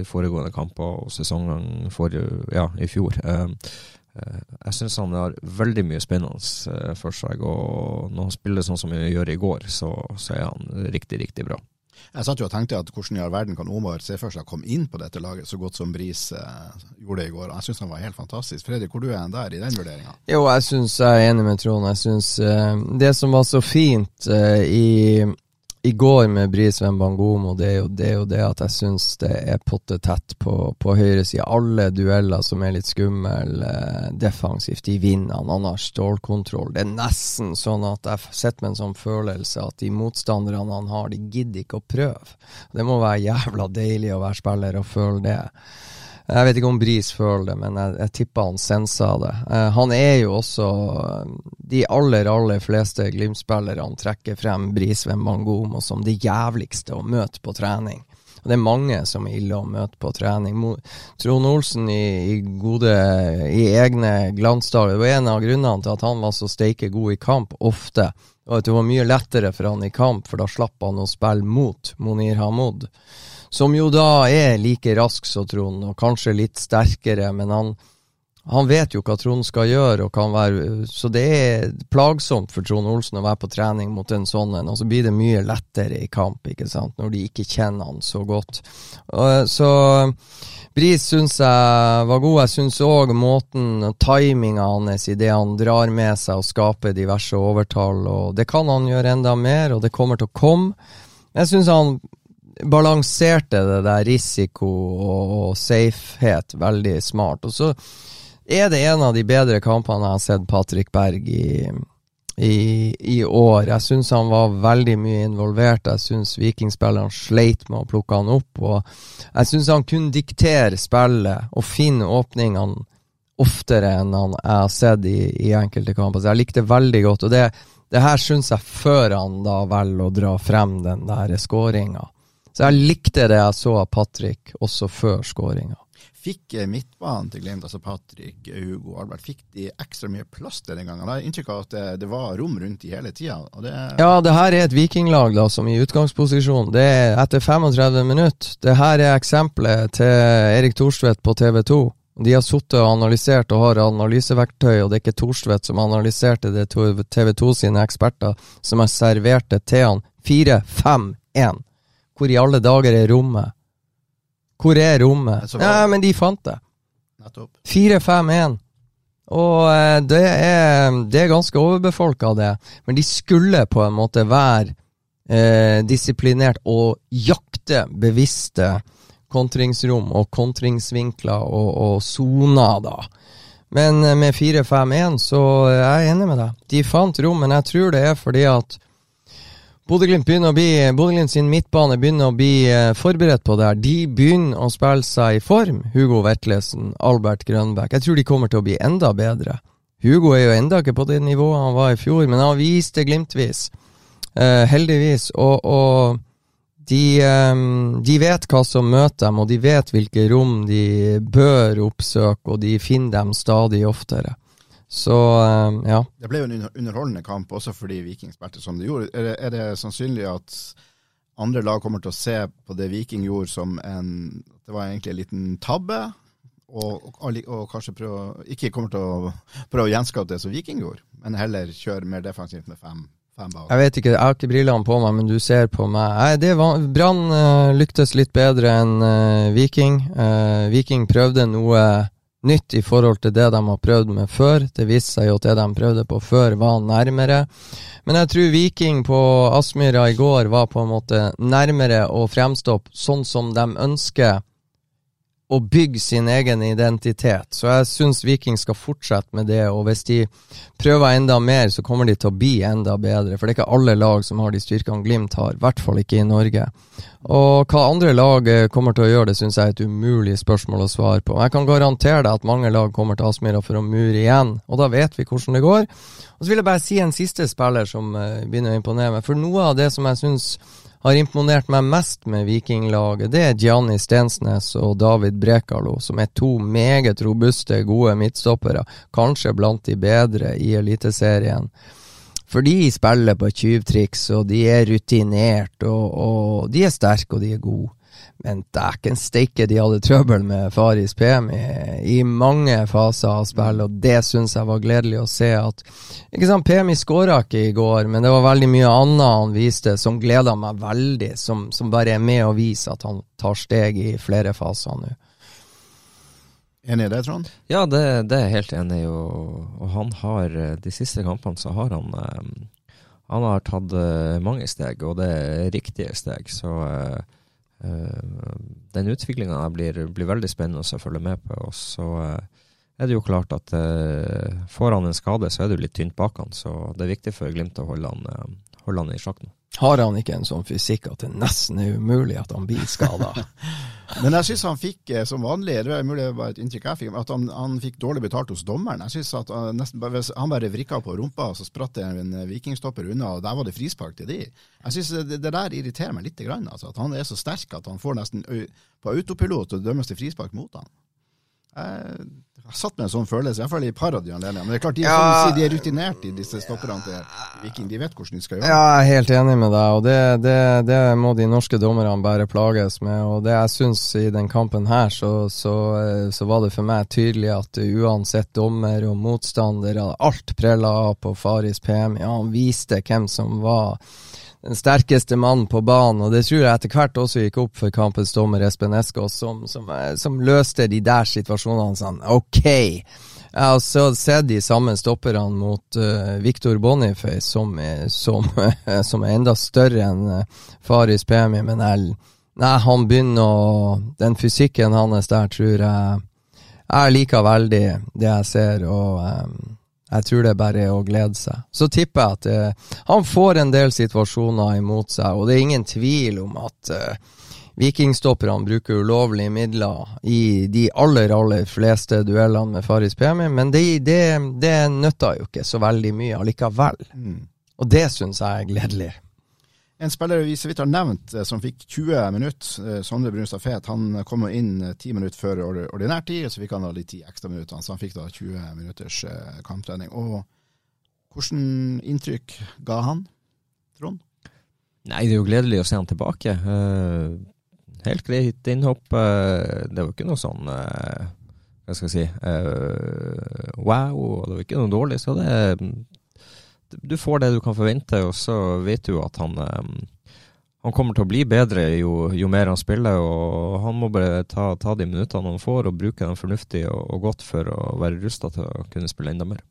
S3: foregående kamper og sesongen for, ja, i fjor. Eh, eh, jeg syns han har veldig mye spennende eh, for seg, og når han spiller sånn som han gjør i går, så, så er han riktig, riktig bra.
S2: Jeg satt jo og tenkte at hvordan i all verden kan Omar se for seg å komme inn på dette laget så godt som Bris eh, gjorde det i går. Jeg syns han var helt fantastisk. Fredrik, hvor du er der i den vurderinga?
S4: Jo, jeg syns jeg er enig med Trond. Jeg syns eh, det som var så fint eh, i i går med Bris Wembangomo, det er jo det, og det at jeg syns det er pottetett på, på høyresida. Alle dueller som er litt skumle eh, defensivt, de vinner han. Han har stålkontroll. Det er nesten sånn at jeg sitter med en sånn følelse at de motstanderne han har, de gidder ikke å prøve. Det må være jævla deilig å være spiller og føle det. Jeg vet ikke om Bris føler det, men jeg, jeg tipper han senser det. Uh, han er jo også De aller, aller fleste Glimt-spillerne trekker frem Bris Wembangomo som det jævligste å møte på trening. Og Det er mange som er ille å møte på trening. Mo Trond Olsen i, i, gode, i egne glansdager Det var en av grunnene til at han var så steike god i kamp, ofte. Og at det var mye lettere for han i kamp, for da slapp han å spille mot Monir Hamoud som jo da er like rask som Trond, og kanskje litt sterkere, men han, han vet jo hva Trond skal gjøre, og kan være, så det er plagsomt for Trond Olsen å være på trening mot en sånn en, og så blir det mye lettere i kamp, ikke sant, når de ikke kjenner han så godt. Så Bris syns jeg var god. Jeg syns òg måten, timinga hans i det han drar med seg og skaper diverse overtall, og det kan han gjøre enda mer, og det kommer til å komme. Jeg syns han balanserte det der risiko og, og safehet veldig smart. Og så er det en av de bedre kampene jeg har sett Patrick Berg i, i, i år. Jeg syns han var veldig mye involvert. Jeg syns vikingspillerne sleit med å plukke han opp. Og jeg syns han kunne diktere spillet og finne åpningene oftere enn han jeg har sett i, i enkelte kamper. Så jeg likte veldig godt. Og det, det her syns jeg før han da velger å dra frem den der skåringa. Så jeg likte det jeg så av Patrick også før skåringa.
S2: Fikk eh, midtbanen til Glimt, altså Patrick, Hugo, Albert, fikk de ekstra mye plass til den gangen? Jeg har inntrykk av at det, det var rom rundt de hele tida.
S4: Ja, det her er et vikinglag da, som i utgangsposisjon. Det er etter 35 minutter. Det her er eksempelet til Erik Thorstvedt på TV 2. De har sittet og analysert og har analyseverktøy, og det er ikke Thorstvedt som analyserte det, TV 2 sine eksperter som har servert det til han. 4-5-1. Hvor i alle dager er rommet? Hvor er rommet? Ja, men de fant det. 4-5-1. Og eh, det er, det er ganske overbefolka, det. Men de skulle på en måte være eh, disiplinert og jakte bevisste kontringsrom og kontringsvinkler og soner, da. Men eh, med 4-5-1 så er jeg enig med deg. De fant rom, men jeg tror det er fordi at Bodø-Glimt begynner å bli Bodø-Glimt sin midtbane begynner å bli eh, forberedt på det her. De begynner å spille seg i form, Hugo Vetlesen, Albert Grønbæk. Jeg tror de kommer til å bli enda bedre. Hugo er jo enda ikke på det nivået han var i fjor, men han viste glimtvis. Eh, heldigvis. Og, og de, eh, de, vet hva som møter dem, og de vet hvilke rom de bør oppsøke, og de finner dem stadig oftere. Så uh, ja.
S2: Det ble jo en underholdende kamp også fordi Viking spilte som de gjorde. Er det, er det, sannsynlig at andre lag kommer til å se på det Viking gjorde som en Det var egentlig en liten tabbe? Og, og, og kanskje prøve, ikke kommer til å prøve å gjenskape det som Viking gjorde, men heller kjøre mer defensivt med fem.
S4: Jeg vet ikke, jeg har ikke brillene på meg, men du ser på meg. Nei, det var, Brann uh, lyktes litt bedre enn uh, Viking. Uh, Viking prøvde noe nytt i forhold til det de har prøvd med før. Det viste seg jo at det de prøvde på før, var nærmere. Men jeg tror Viking på Aspmyra i går var på en måte nærmere å fremstå sånn som de ønsker å bygge sin egen identitet. Så jeg syns Viking skal fortsette med det, og hvis de prøver enda mer, så kommer de til å bli enda bedre. For det er ikke alle lag som har de styrkene Glimt har, i hvert fall ikke i Norge. Og hva andre lag eh, kommer til å gjøre, det syns jeg er et umulig spørsmål å svare på. Jeg kan garantere deg at mange lag kommer til Aspmyra for å mure igjen, og da vet vi hvordan det går. Og så vil jeg bare si en siste spiller som uh, begynner å imponere meg. For noe av det som jeg syns har imponert meg mest med Vikinglaget, det er Gianni Stensnes og David Brekalo, som er to meget robuste, gode midtstoppere, kanskje blant de bedre i Eliteserien. For de spiller på tjuvtriks, og de er rutinert, og, og de er sterke, og de er gode. Men dæken steike, de hadde trøbbel med Faris PM i, i mange faser av spill, og det syns jeg var gledelig å se. at ikke sant, PMI skåra ikke i går, men det var veldig mye annet han viste som gleda meg veldig, som, som, bare er med å vise at han tar steg i flere faser nå.
S2: Enig i det, Trond?
S3: Ja, det, det, er jeg helt enig i. Og, og, han har de siste kampene så har han um, Han har tatt eh, mange steg, og det er riktige steg. Så uh, Eh, den utviklinga blir, blir, veldig spennende å følge med på. Og så eh, er det jo klart at eh, får han en skade, så er det jo litt tynt bak han. Så det er viktig for Glimt å holde han, holde han i sjakk nå.
S4: Har han ikke en sånn fysikk at det nesten er umulig at han blir skada?
S2: Men jeg syns han fikk, som vanlig, det er mulig det var et inntrykk jeg fikk, at han, han fikk dårlig betalt hos dommeren. Jeg synes at han, nesten, han bare vrikka på rumpa, så spratt det en vikingstopper unna, og der var det frispark til de. Jeg synes det, det, der irriterer meg litt, grann, altså, at han er så sterk at han får nesten på autopilot og dømmes til frispark mot han. Jeg, jeg satt med en sånn følelse, iallfall i par av de anledningene. Men det er klart, de, ja, si, de er rutinert i disse stopperne til Viking. De vet hvordan de skal gjøre
S4: Ja, jeg er helt enig med deg, og det, det, det må de norske dommerne bare plages med. Og det jeg syns i den kampen her, så, så, så, var det for meg tydelig at uansett dommer og motstander, alt prella av på Faris PM. Ja, han viste hvem som var den sterkeste mannen på banen, og det tror jeg etter hvert også gikk opp for kampens dommer Espen Eskås, som, som, eh, som, løste de der situasjonene sånn OK. Jeg har så sett de samme stopperne mot uh, Victor Boniface, som, som, som, er enda større enn uh, Faris Pemi, men jeg, nei, han begynner å Den fysikken hans der tror jeg jeg liker veldig det jeg ser, og um, jeg tror det er bare å glede seg. Så tipper jeg at uh, han får en del situasjoner imot seg, og det er ingen tvil om at uh, vikingstopperne bruker ulovlige midler i de aller, aller fleste duellene med Faris Pemi, men det, det, det nytter jo ikke så veldig mye allikevel. Mm. Og det syns jeg er gledelig.
S2: En spiller vi så vidt har nevnt eh, som fikk 20 minutter, eh, Sondre Brunstad Fet, han kom inn 10 eh, minutter før ordinær tid, og så fikk han da litt 10 ekstra minutter. Så han fikk da 20 minutters kamptrening. Og hvordan inntrykk ga han, Trond?
S3: Nei, det er jo gledelig å se han tilbake. helt greit innhopp. det var ikke noe sånn hva skal jeg si wow, det var ikke noe dårlig. Så det du får det du kan forvente, og så vet du at han, han kommer til å bli bedre jo, jo, mer han spiller. og Han må bare ta, ta de minuttene han får, og bruke dem fornuftig og, og godt for å være rusta til å kunne spille enda mer.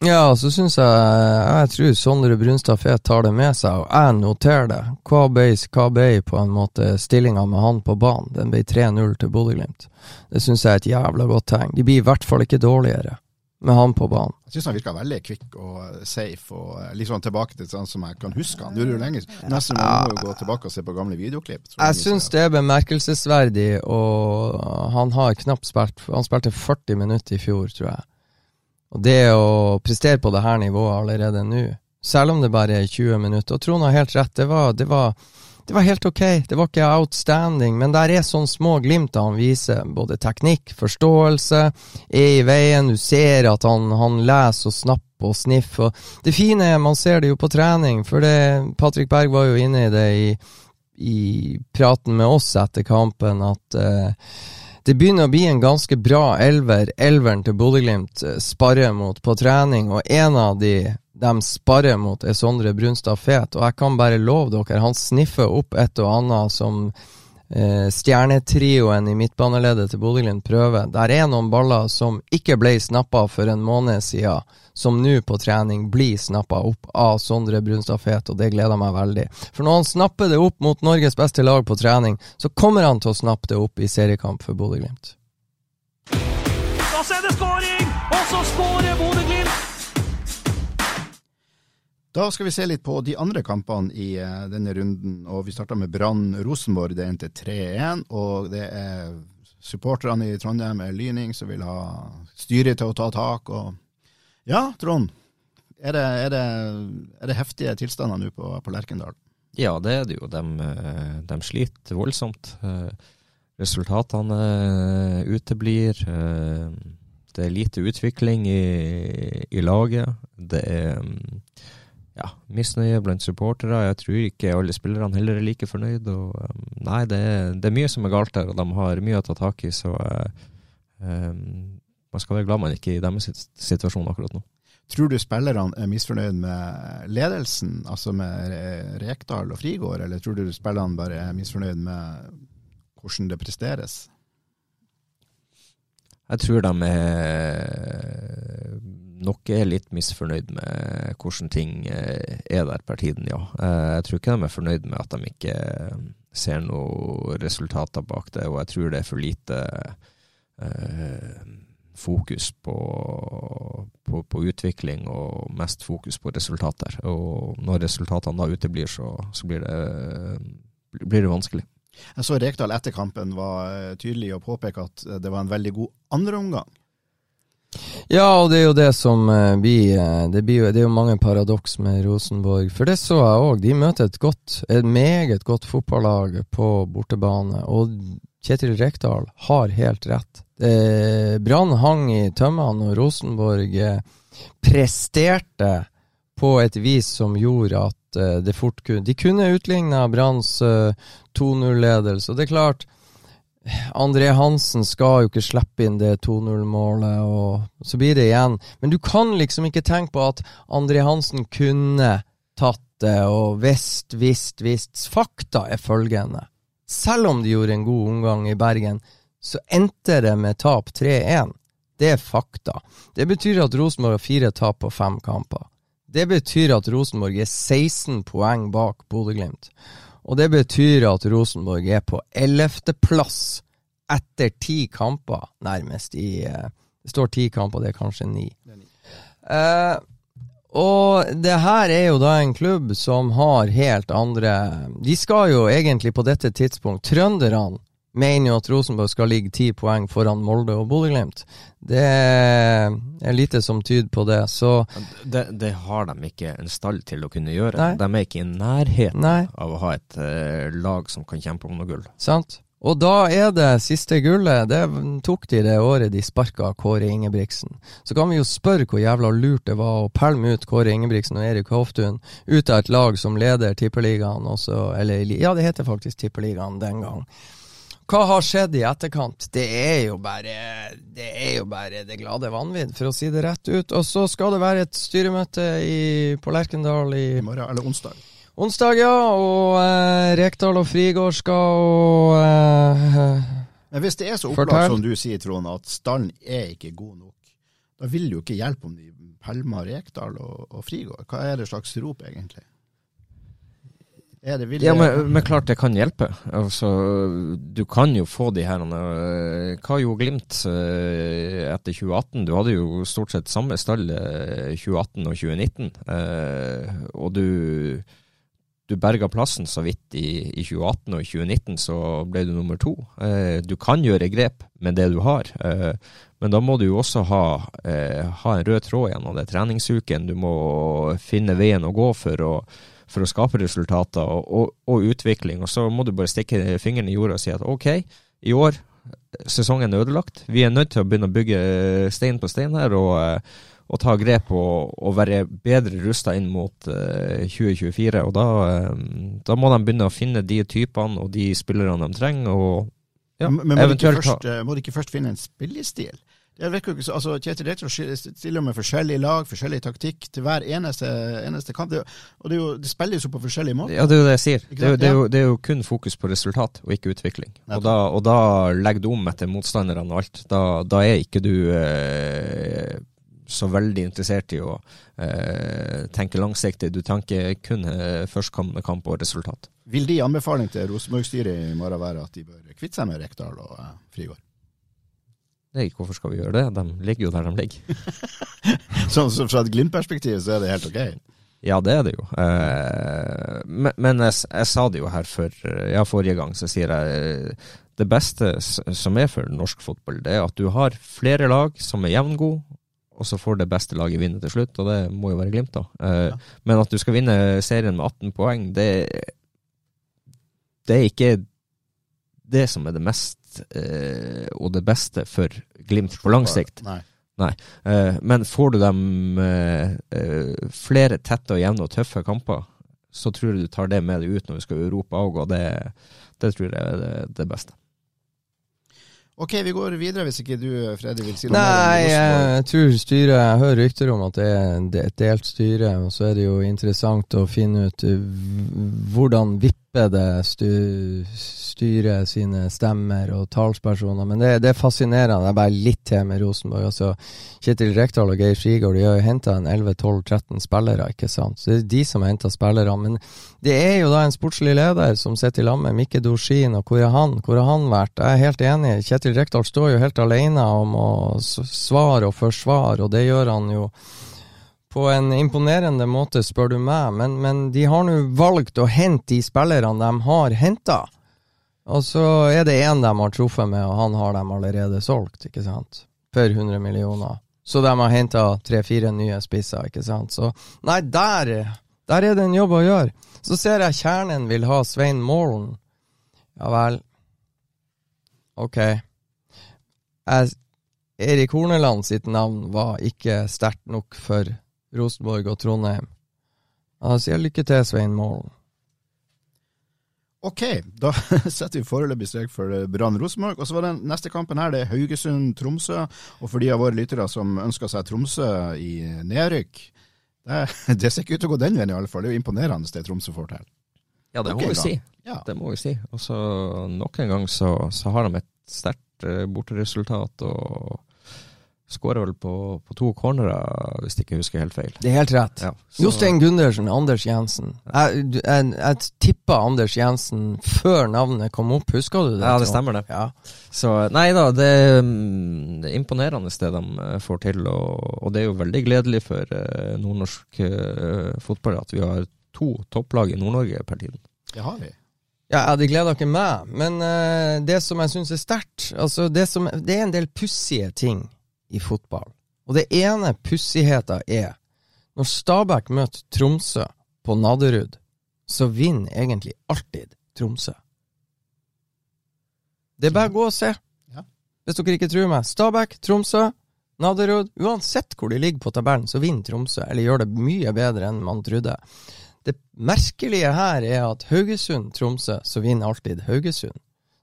S4: Ja, så syns jeg Jeg tror Sondre Brunstad Fet tar det med seg, og jeg noterer det. Hva ble, hva ble på en måte stillinga med han på banen? Den ble 3-0 til Bodø-Glimt. Det syns jeg er et jævla godt tegn. De blir i hvert fall ikke dårligere med han på banen.
S2: Jeg syns han virka veldig kvikk og safe, og liksom tilbake til sånn som jeg kan huske han. Du er jo lenge Nesten må du gå tilbake og se på gamle videoklipp.
S4: Jeg syns det er bemerkelsesverdig, og han har knapt spilt Han spilte 40 minutter i fjor, tror jeg. Og det å prestere på det her nivået allerede nå, selv om det bare er 20 minutter Og Trond har helt rett, det var, det var det var helt ok. Det var ikke outstanding, men der er sånne små glimt han viser. Både teknikk, forståelse, er i veien. Du ser at han, han leser og snapper og sniffer. Og det fine er, man ser det jo på trening, for det, Patrick Berg var jo inne i det i, i praten med oss etter kampen, at uh, det begynner å bli en ganske bra elver. Elveren til Bodø-Glimt uh, sparrer mot på trening, og en av de de sparer mot, er Sondre Brunstad Fet. Og jeg kan bare love dere, han sniffer opp et og annet som eh, stjernetrioen i midtbaneleddet til Bodø-Glimt prøver. Der er noen baller som ikke ble snappa for en måned siden, som nå på trening blir snappa opp av Sondre Brunstad Fet, og det gleder meg veldig. For når han snapper det opp mot Norges beste lag på trening, så kommer han til å snappe det opp i seriekamp for Bodø-Glimt.
S1: Da ser det skåring, og så skårer Bodø-Glimt!
S2: Da skal vi se litt på de andre kampene i eh, denne runden. og Vi starter med Brann Rosenborg. Det endte 3-1. og Det er supporterne i Trondheim er Lyning som vil ha styret til å ta tak. og Ja, Trond. Er det, er det, er det heftige tilstander nå på, på Lerkendal?
S3: Ja, det er det jo. De, eh, de sliter voldsomt. Eh, resultatene uteblir. Det er lite utvikling i, i laget. Det er ja, misnøye blant supportere. Jeg tror ikke alle spillerne heller er like fornøyd. Og, um, nei, det er, det er, mye som er galt der, og de har mye å ta tak i. Så uh, um, man skal være glad man ikke er i deres situasjon akkurat nå.
S2: Tror du spillerne er misfornøyd med ledelsen, altså med Rekdal og Frigård, eller tror du spillerne bare er misfornøyd med hvordan det presteres?
S3: Jeg tror de er nok er litt misfornøyd med hvordan ting eh, er der per tiden, ja. Eh, jeg tror ikke de er fornøyd med at de ikke eh, ser noen resultater bak det, og jeg tror det er for lite eh, fokus på, på, på, utvikling og mest fokus på resultater. Og når resultatene da uteblir, så, så blir, det, blir det vanskelig.
S2: Jeg så Rekdal etter kampen var tydelig og påpeke at det var en veldig god andreomgang.
S4: Ja, og det er jo det som blir uh, det, blir jo, det er jo mange paradoks med Rosenborg. For det så jeg òg. De møter et godt, et meget godt fotballag på bortebane. Og Kjetil Rekdal har helt rett. Brann hang i tømmene, og Rosenborg uh, presterte på et vis som gjorde at det fort kunne De kunne utligna Branns 2-0-ledelse. Og det er klart André Hansen skal jo ikke slippe inn det 2-0-målet, og så blir det igjen. Men du kan liksom ikke tenke på at André Hansen kunne tatt det, og visst, visst, visst. Fakta er følgende. Selv om de gjorde en god omgang i Bergen, så endte det med tap 3-1. Det er fakta. Det betyr at Rosenborg har fire tap på fem kamper. Det betyr at Rosenborg er 16 poeng bak Bodø-Glimt. Og det betyr at Rosenborg er på ellevteplass etter ti kamper, nærmest. i uh, Det står ti kamper, det er kanskje ni. Uh, og det her er jo da en klubb som har helt andre De skal jo egentlig på dette tidspunkt Trønderne mener jo at Rosenborg skal ligge ti poeng foran Molde og Bodø-Glimt. Det er lite som tyder på det, så
S3: det, det, har de ikke en stall til å kunne gjøre. Nei. De er ikke i nærheten Nei. av å ha et uh, lag som kan kjempe om noe gull.
S4: Sant. Og da er det siste gullet. Det tok de det året de sparka Kåre Ingebrigtsen. Så kan vi jo spørre hvor jævla lurt det var å pælme ut Kåre Ingebrigtsen og Erik Hoftun ut av et lag som leder Tippeligaen også, eller ja, det heter faktisk Tippeligaen den gang. Hva har skjedd i etterkant? Det er jo bare det, er jo bare det glade vanvidd, for å si det rett ut. Og så skal det være et styremøte i, på Lerkendal i,
S2: I morgen, eller onsdag.
S4: Onsdag, ja. Og eh, Rekdal og Frigård skal og eh,
S2: Men hvis det er så opplagt som du sier, Trond, at stallen er ikke god nok, da vil det jo ikke hjelpe om de pælmer Rekdal og, og Frigård. Hva er det slags rop, egentlig?
S3: Det? Ja, men, men, klart det kan hjelpe. Altså, du kan jo få de her uh, Hva gjorde Glimt uh, etter 2018? Du hadde jo stort sett samme stall uh, 2018 og 2019. Uh, og du, du berga plassen så vidt i, i, 2018, og i 2019 så ble du nummer to. Du kan gjøre grep med det du har. Men da må du jo også ha, ha en rød tråd gjennom det treningsuken. Du må finne veien å gå for å for å skape resultater og, og, og, utvikling. Og så må du bare stikke fingeren i jorda og si at ok, i år sesongen er ødelagt. Vi er nødt til å begynne å bygge stein på stein her og, og ta grep og, og være bedre rusta inn mot uh, 2024. Og da, um, da, må de begynne å finne de typene og de spillerne de trenger. og ja,
S2: Men må de, først, må de, ikke først, finne en spillestil? Jeg vet jo ikke, så- altså Kjetil Rekdal stiller med forskjellig lag, forskjellig taktikk til hver eneste, eneste kamp. Det, og det, jo, det spilles jo på forskjellige måter.
S3: Ja, det er jo det jeg sier. Det er, det, er jo, det er jo kun fokus på resultat, og ikke utvikling. Og da, og da legger du om etter motstanderne og alt. Da, da er ikke du eh, så veldig interessert i å eh, tenke langsiktig. Du tenker kun eh, førstkommende kamp og resultat.
S2: Vil de anbefaling til Rosenborg-styret i morgen være at de bør kvitte seg med Rekdal og eh, Frigård?
S3: Nei, hvorfor skal vi gjøre det? De ligger jo der de ligger.
S2: Så, så fra et Glimt-perspektiv så er det helt ok?
S3: Ja, det er det jo. Eh, men men jeg, jeg sa det jo her for, ja, forrige gang, så sier jeg eh, det beste som er for norsk fotball, det er at du har flere lag som er jevngode, og så får det beste laget vinne til slutt, og det må jo være Glimt, da. Eh, Men at du skal vinne serien med 18 poeng, det, det er ikke det som er det mest eh, og det beste for Glimt på lang sikt.
S2: Nei.
S3: Eh, men får du dem eh, eh, flere tette og jevne og tøffe kamper, så tror jeg du tar det med deg ut når vi skal i Europa òg, og det, det tror jeg er det, det beste.
S2: Ok, vi går videre hvis ikke du, Freddy, vil si noe
S4: Nei, jeg tror styret Jeg hører rykter om at det er et delt styre, og så er det jo interessant å finne ut uh, hvordan vipper det stu- styrer sine stemmer og talspersoner. Men det, det er fascinerende. Er bare litt til med Rosenborg. Altså, Kjetil Rekdal og Geir Frigård de har jo henta 11-12-13 spillere, ikke sant. Så det er de som har henta spillere. Men det er jo da en sportslig leder som sitter i lag med Mikke Dorsin, og hvor er han? Hvor har han vært? Jeg er helt enig. Kjetil Rekdal står jo helt alene om å svare og forsvare, og det gjør han jo på en imponerende måte, spør du meg. Men, men de har nå valgt å hente de spillerne de har henta. Og så er det én de har truffet med, og han har dem allerede solgt, ikke sant. For 100 millioner. Så de har henta tre-fire nye spisser, ikke sant. Så nei, der, der er det en jobb å gjøre. Så ser jeg Kjernen vil ha Svein Målen. Ja vel. Ok. Jeg, Erik Horneland sitt navn var ikke sterkt nok for Rosenborg og Trondheim. Jeg sier lykke til, Svein Målen.
S2: Ok, da setter vi foreløpig strek for Brann Rosenborg. Og så var den neste kampen her, det er Haugesund-Tromsø. Og for de av våre lyttere som ønsker seg Tromsø i nedrykk, det, det ser ikke ut til å gå den veien i alle fall. Det er jo imponerende det Tromsø får til.
S3: Ja, det
S2: må
S3: må vi
S2: da.
S3: si.
S2: Ja.
S3: Det må vi si. Og så nok en gang så, så har de et sterkt eh, borteresultat, og skårer vel på, på to cornerer, hvis jeg ikke husker helt feil.
S4: Det er helt rett.
S3: Ja, så-
S4: Jostein Gundersen, Anders Jensen. Jeg, jeg, jeg tippa Anders Jensen før navnet kom opp, husker du det?
S3: Ja, det stemmer det.
S4: Ja.
S3: Så nei da, det, mm, det er imponerende det de eh, får til, og, og det er jo veldig gledelig for eh, nordnorsk eh, fotball at vi har to topplag i Nord-Norge per tiden.
S2: Det har vi.
S4: Ja, ja, det gleder ikke meg, men uh, det som jeg syns er sterkt altså det, som, det er en del pussige ting i fotball. Og det ene pussigheta er når Stabæk møter Tromsø på Nadderud, så vinner egentlig alltid Tromsø. Det er bare å gå og se.
S2: Ja.
S4: Hvis dere ikke tror meg. Stabæk, Tromsø, Nadderud. Uansett hvor de ligger på tabellen, så vinner Tromsø. Eller gjør det mye bedre enn man trodde. Det merkelige her er at Haugesund-Tromsø, så vinner alltid Haugesund.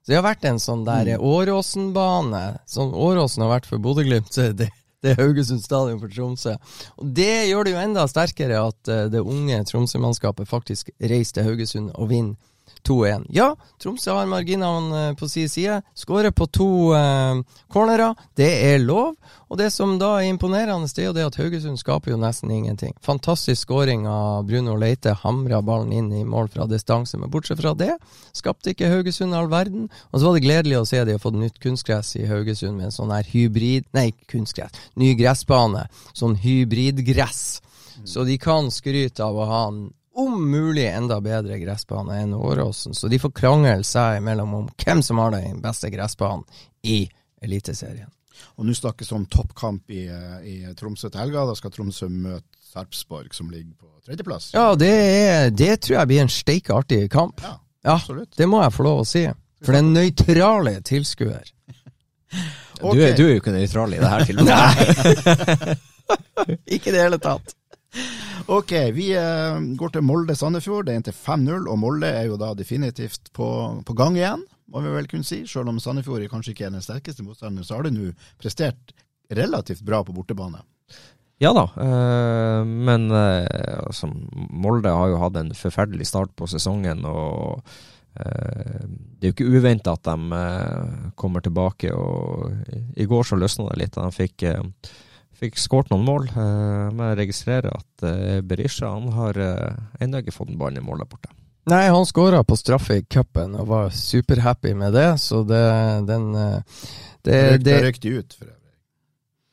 S4: Så det har vært en sånn der Åråsen-bane. Sånn Åråsen har vært for Bodø-Glimt, det, det er Haugesund stadion for Tromsø. Og det gjør det jo enda sterkere at eh, det unge Tromsø-mannskapet faktisk reiser til Haugesund og vinner 2-1. Ja, Tromsø har marginene eh, på sin side. Skårer på to eh, cornerer. Det er lov. Og det som da er imponerende, det er jo det at Haugesund skaper jo nesten ingenting. Fantastisk skåring av Bruno Leite. Hamra ballen inn i mål fra distanse. Men bortsett fra det, skapte ikke Haugesund all verden. Og så var det gledelig å se de har fått nytt kunstgress i Haugesund med en sånn her hybrid... Nei, kunstgress. Ny gressbane. Sånn hybridgress. Så de kan skryte av å ha en om mulig enda bedre gressbane enn Åråsen. Så de får krangle seg imellom om hvem som har den beste gressbanen i Eliteserien.
S2: Og nå snakkes det om toppkamp i, eh, i Tromsø til helga. Da skal Tromsø møte Sarpsborg, som ligger på tredjeplass.
S4: Ja, det, er, det tror jeg blir en steike artig kamp.
S2: Ja,
S4: Ja,
S2: absolutt.
S4: det må jeg få lov å si. For den nøytrale tilskuer.
S2: okay.
S3: Du, er- du er jo ikke nøytral i det her tilfellet.
S4: Ikke i det hele tatt.
S2: Ok, vi eh, går til Molde-Sandefjord. Det er inntil 5-0, og Molde er jo da definitivt på, på gang igjen, må vi vel kunne si. Selv om Sandefjord kanskje ikke er den sterkeste motstanderen, så har de nå prestert relativt bra på bortebane.
S3: Ja da, øh, men øh, altså, Molde har jo hatt en forferdelig start på sesongen. og Det er jo ikke uventa at de kommer tilbake. og I går så løsna det litt. De fikk, fikk skåret noen mål. øh, men jeg registrerer at øh, Berisha han har øh, ennå ikke fått en ball i målet borte.
S4: Nei, han skåra på straffe i cupen og var superhappy med det, så det den det,
S2: det,
S4: det,
S2: Da de ut. For øvrig.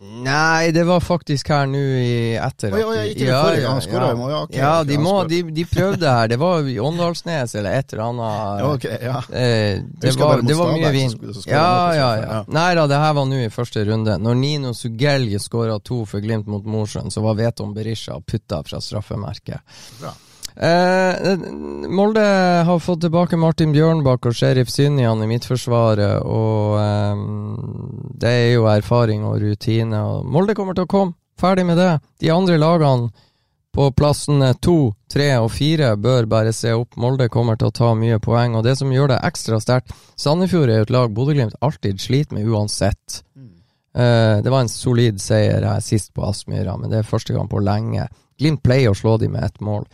S4: Nei, det var faktisk her nå i etter at-
S2: gang han skåret,
S4: ja.
S2: ja,
S4: ja, de, må, de, de prøvde her. Det var i Åndalsnes eller et eller annet.
S2: Ja, okay, ja.
S4: Eh, det, var, det var mye vin. Ja, ja, ja.
S2: ja.
S4: Nei da, det her var nå i første runde. Når Nino Sugelje skåra to for Glimt mot Mosjøen, så var Veton Berisha putta fra straffemerket.
S2: Bra.
S4: Eh, Molde har fått tilbake Martin Bjørnbakk og Sheriff Synjan i midtforsvaret, og eh, det er jo erfaring og rutine. Og Molde kommer til å komme ferdig med det. De andre lagene på plassene to, tre og fire bør bare se opp. Molde kommer til å ta mye poeng, og det som gjør det ekstra sterkt Sandefjord er jo et lag Bodø-Glimt alltid sliter med uansett. Eh, det var en solid seier her sist på Aspmyra, men det er første gang på lenge. Glimt pleier å slå dem med ett mål.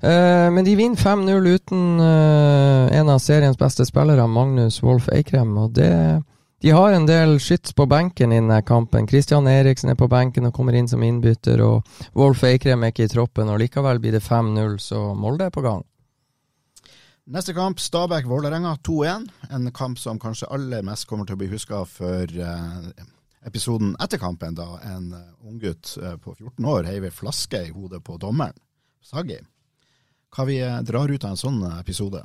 S4: Eh, men de vinner 5-0 uten eh, en av seriens beste spillere, Magnus Wolff Eikrem. Og det, de har en del skyts på benken i denne kampen. Christian Eriksen er på benken og kommer inn som innbytter, og Wolff Eikrem er ikke i troppen. og Likevel blir det 5-0, så Molde er på gang.
S2: Neste kamp, Stabæk-Vålerenga 2-1. En kamp som kanskje aller mest kommer til å bli huska for eh, episoden etter kampen, da en unggutt på 14 år heiv ei flaske i hodet på dommeren, Sagi. Hva vi eh, drar ut av en sånn eh, episode?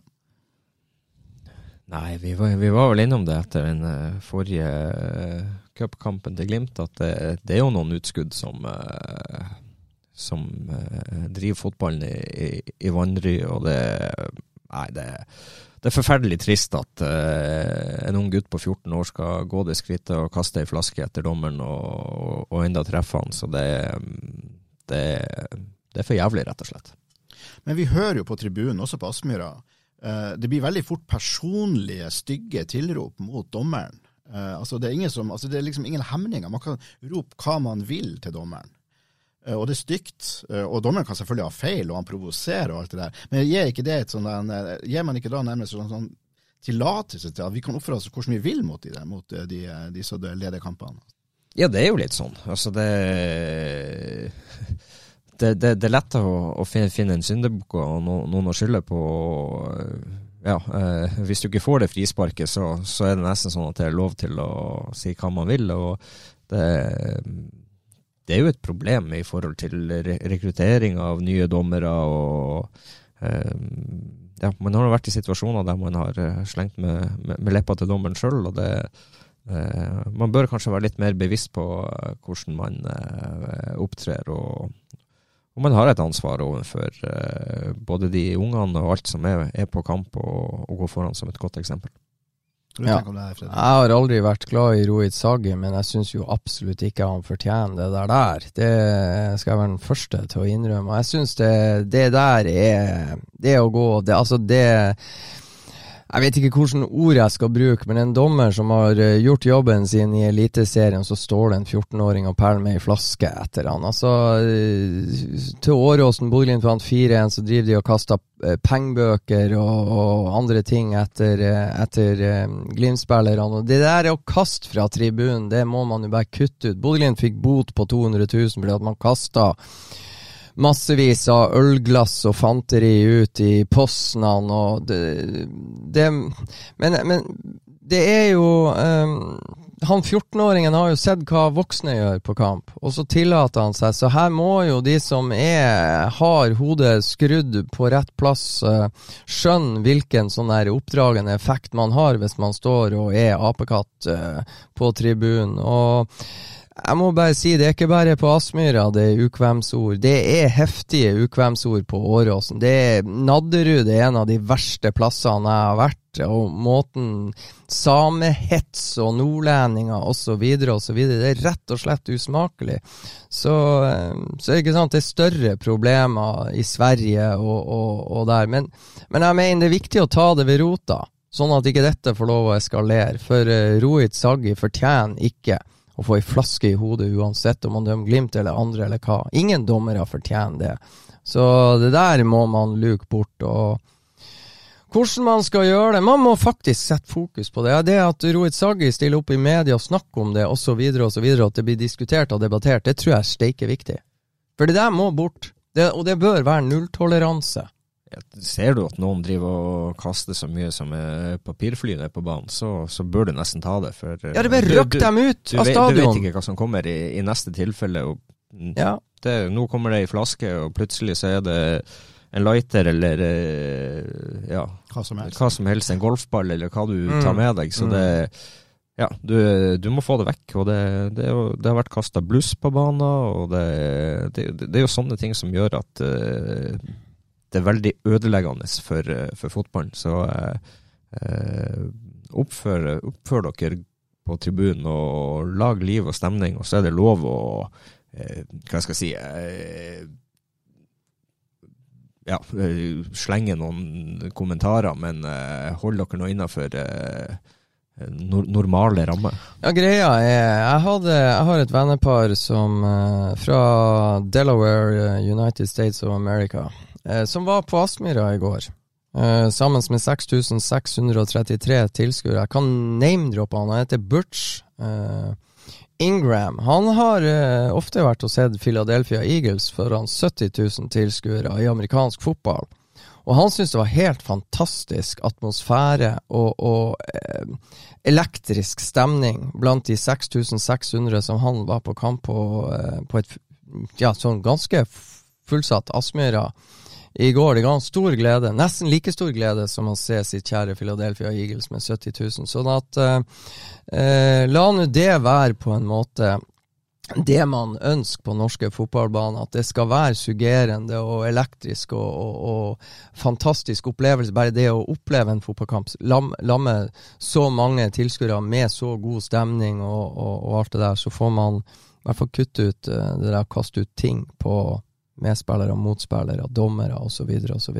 S3: Nei, vi var, vi var vel innom det etter den eh, forrige cupkampen til Glimt, at det, det er jo noen utskudd som som driver fotballen i, i, i vanry, og det Nei, det, det er forferdelig trist at en ung gutt på 14 år skal gå det skrittet og kaste ei flaske etter dommeren og, og enda treffe han, så det, det, det er for jævlig, rett og slett.
S2: Men vi hører jo på tribunen, også på Aspmyra, eh, det blir veldig fort personlige, stygge tilrop mot dommeren. Eh, altså, det er som, altså, det er liksom ingen hemninger. Man kan rope hva man vil til dommeren. Eh, og det er stygt. og dommeren kan selvfølgelig ha feil, og han provoserer og alt det der. Men gir ikke det et sånt, gir man ikke da nærmest sånn, sånn tillatelse til at vi kan oppføre oss hvordan vi vil mot de, der, mot de, de som leder kampene?
S3: Ja, det er jo litt sånn. Altså, det Det, det, det er lett å, å finne, en syndebukk og noen å skylde på. Ja, eh, hvis du ikke får det frisparket, så, så er det nesten sånn at det er lov til å si hva man vil. og det, det er jo et problem i forhold til re rekruttering av nye dommere. og eh, ja, Man har jo vært i situasjoner der man har eh, slengt med, med, med leppa til dommeren sjøl. eh, Man bør kanskje være litt mer bevisst på eh, hvordan man eh, opptrer. og og man har et ansvar overfor eh, både de ungene og alt som er, er på kamp, og, og gå foran som et godt eksempel.
S4: Ja. Jeg har aldri vært glad i Rohit Sagi, men jeg syns jo absolutt ikke han fortjener det der der. Det skal jeg være den første til å innrømme. Jeg syns det, det der er Det å gå det, Altså, det jeg vet ikke hvilke ord jeg skal bruke, men en dommer som har eh, gjort jobben sin i Eliteserien, så står det en 14-åring og perler med ei flaske etter han. Altså, eh, til Åråsen, Bodø-Glimt vant 4-1, så driver de og kaster eh, pengebøker og, og andre ting etter, etter Glimt-spillerne. Det der å kaste fra tribunen, det må man jo bare kutte ut. Bodø-Glimt fikk bot på 200 000 fordi at man kasta massevis av ølglass og fanteri ut i Poznan og det, det men, men det er jo um, Han 14-åringen har jo sett hva voksne gjør på kamp, og så tillater han seg. Så her må jo de som er, har hodet skrudd på rett plass, eh, skjønne hvilken sånn der oppdragende effekt man har hvis man står og er apekatt eh, på tribunen. Og jeg må bare si, det er ikke bare på Aspmyra det er ukvemsord. Det er heftige ukvemsord på Åråsen. Det er Nadderud er en av de verste plassene jeg har vært. Og måten samehets og nordlendinger osv. osv. Det er rett og slett usmakelig. Så, eh, så ikke sant, det er større problemer i Sverige og, og, og der. Men, men jeg mener det er viktig å ta det ved rota, sånn at ikke dette får lov å eskalere. For uh, Rohit Saggi fortjener ikke å få ei flaske i hodet uansett om man dømmer Glimt eller andre eller hva. Ingen dommere fortjener det. Så det der må man luke bort. og hvordan man skal gjøre det. Man må faktisk sette fokus på det. Det at Rohit Saggi stiller opp i media og snakker om det osv., at det blir diskutert og debattert, det tror jeg er steike viktig. For det der må bort. Det, og det bør være nulltoleranse.
S3: Ja, ser du at noen driver og kaster så mye som papirfly ned på banen, så, så, bør du nesten ta det. For,
S4: ja, det bare røkke dem ut
S3: du,
S4: av stadion.
S3: Du vet ikke hva som kommer i, i neste tilfelle. Og,
S4: ja.
S3: det, nå kommer det i flaske, og plutselig så er det en lighter eller ja,
S2: hva som helst.
S3: Hva som helst en golfball eller hva du mm. tar med deg. Så
S4: mm.
S3: det ja, du, du, må få det vekk. og Det, det, jo, det har vært kasta bluss på banen. og det, det, er jo sånne ting som gjør at uh, det er veldig ødeleggende for, uh, for fotballen. Så eh, oppfør, oppfør, dere på tribunen og lag liv og stemning, og så er det lov å Hva skal jeg si ja, slenge noen kommentarer, men hold dere nå innafor normale rammer?
S4: Ja, greia er Jeg, hadde, jeg har et vennepar som fra Delaware, United States of America, som var på Aspmyra i går. sammen med 6633 tilskuere. Jeg kan name-droppe han. Han heter Butch Ingram. Han har ofte vært og sett Philadelphia Eagles foran 70 000 tilskuere i amerikansk fotball. Og han syntes det var helt fantastisk atmosfære og, og eh, elektrisk stemning blant de 6600 som han var på kamp på, eh, på et ja, sånn ganske fullsatt Aspmyra i går. Det ga han stor glede, nesten like stor glede som å se sitt kjære Philadelphia Eagles med 70 000. Sånn at eh, eh, la nå det være på en måte det man ønsker på norske fotballbaner. At det skal være suggerende og elektrisk og, og, og fantastisk opplevelse. Bare det å oppleve en fotballkamp, lam, lamme så mange tilskuere med så god stemning og, og, alt det der, så får man i hvert fall kutte ut uh, det der å kaste ut ting på medspillere, motspillere, dommere osv. osv.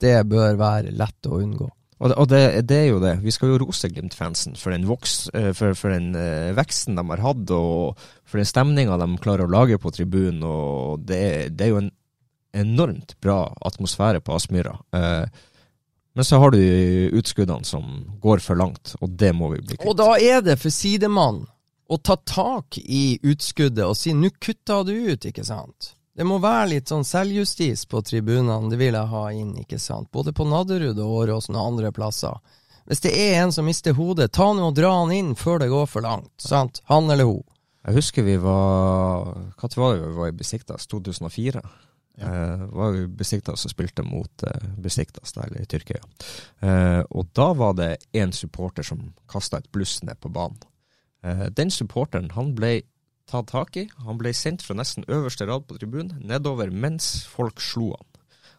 S4: Det bør være lett å unngå.
S3: Og, det, og det, det, er jo det. Vi skal jo rose Glimt-fansen for eh, for, for den uh, veksten de har hatt, og for den stemninga de klarer å lage på tribunen. og det, det, er jo en enormt bra atmosfære på Aspmyra. Uh, men så har du utskuddene som går for langt, og det må vi bli kvitt.
S4: Og da er det for sidemannen å ta tak i utskuddet og si 'nå kutta du ut', ikke sant? Det må være litt sånn selvjustis på tribunene, det vil jeg ha inn, ikke sant. Både på Nadderud og Åråsen og andre plasser. Hvis det er en som mister hodet, ta nå og dra han inn før det går for langt. sant? Han eller hun.
S3: Jeg husker vi var Hva var det vi var i Besiktas? 2004? Ja. Eh, var i Besiktas og spilte mot eh, Besiktas der i Tyrkia. Eh, og da var det en supporter som kasta et bluss ned på banen. Eh, den supporteren han ble tatt tak i. Han ble sendt fra nesten øverste rad på tribunen nedover mens folk slo han.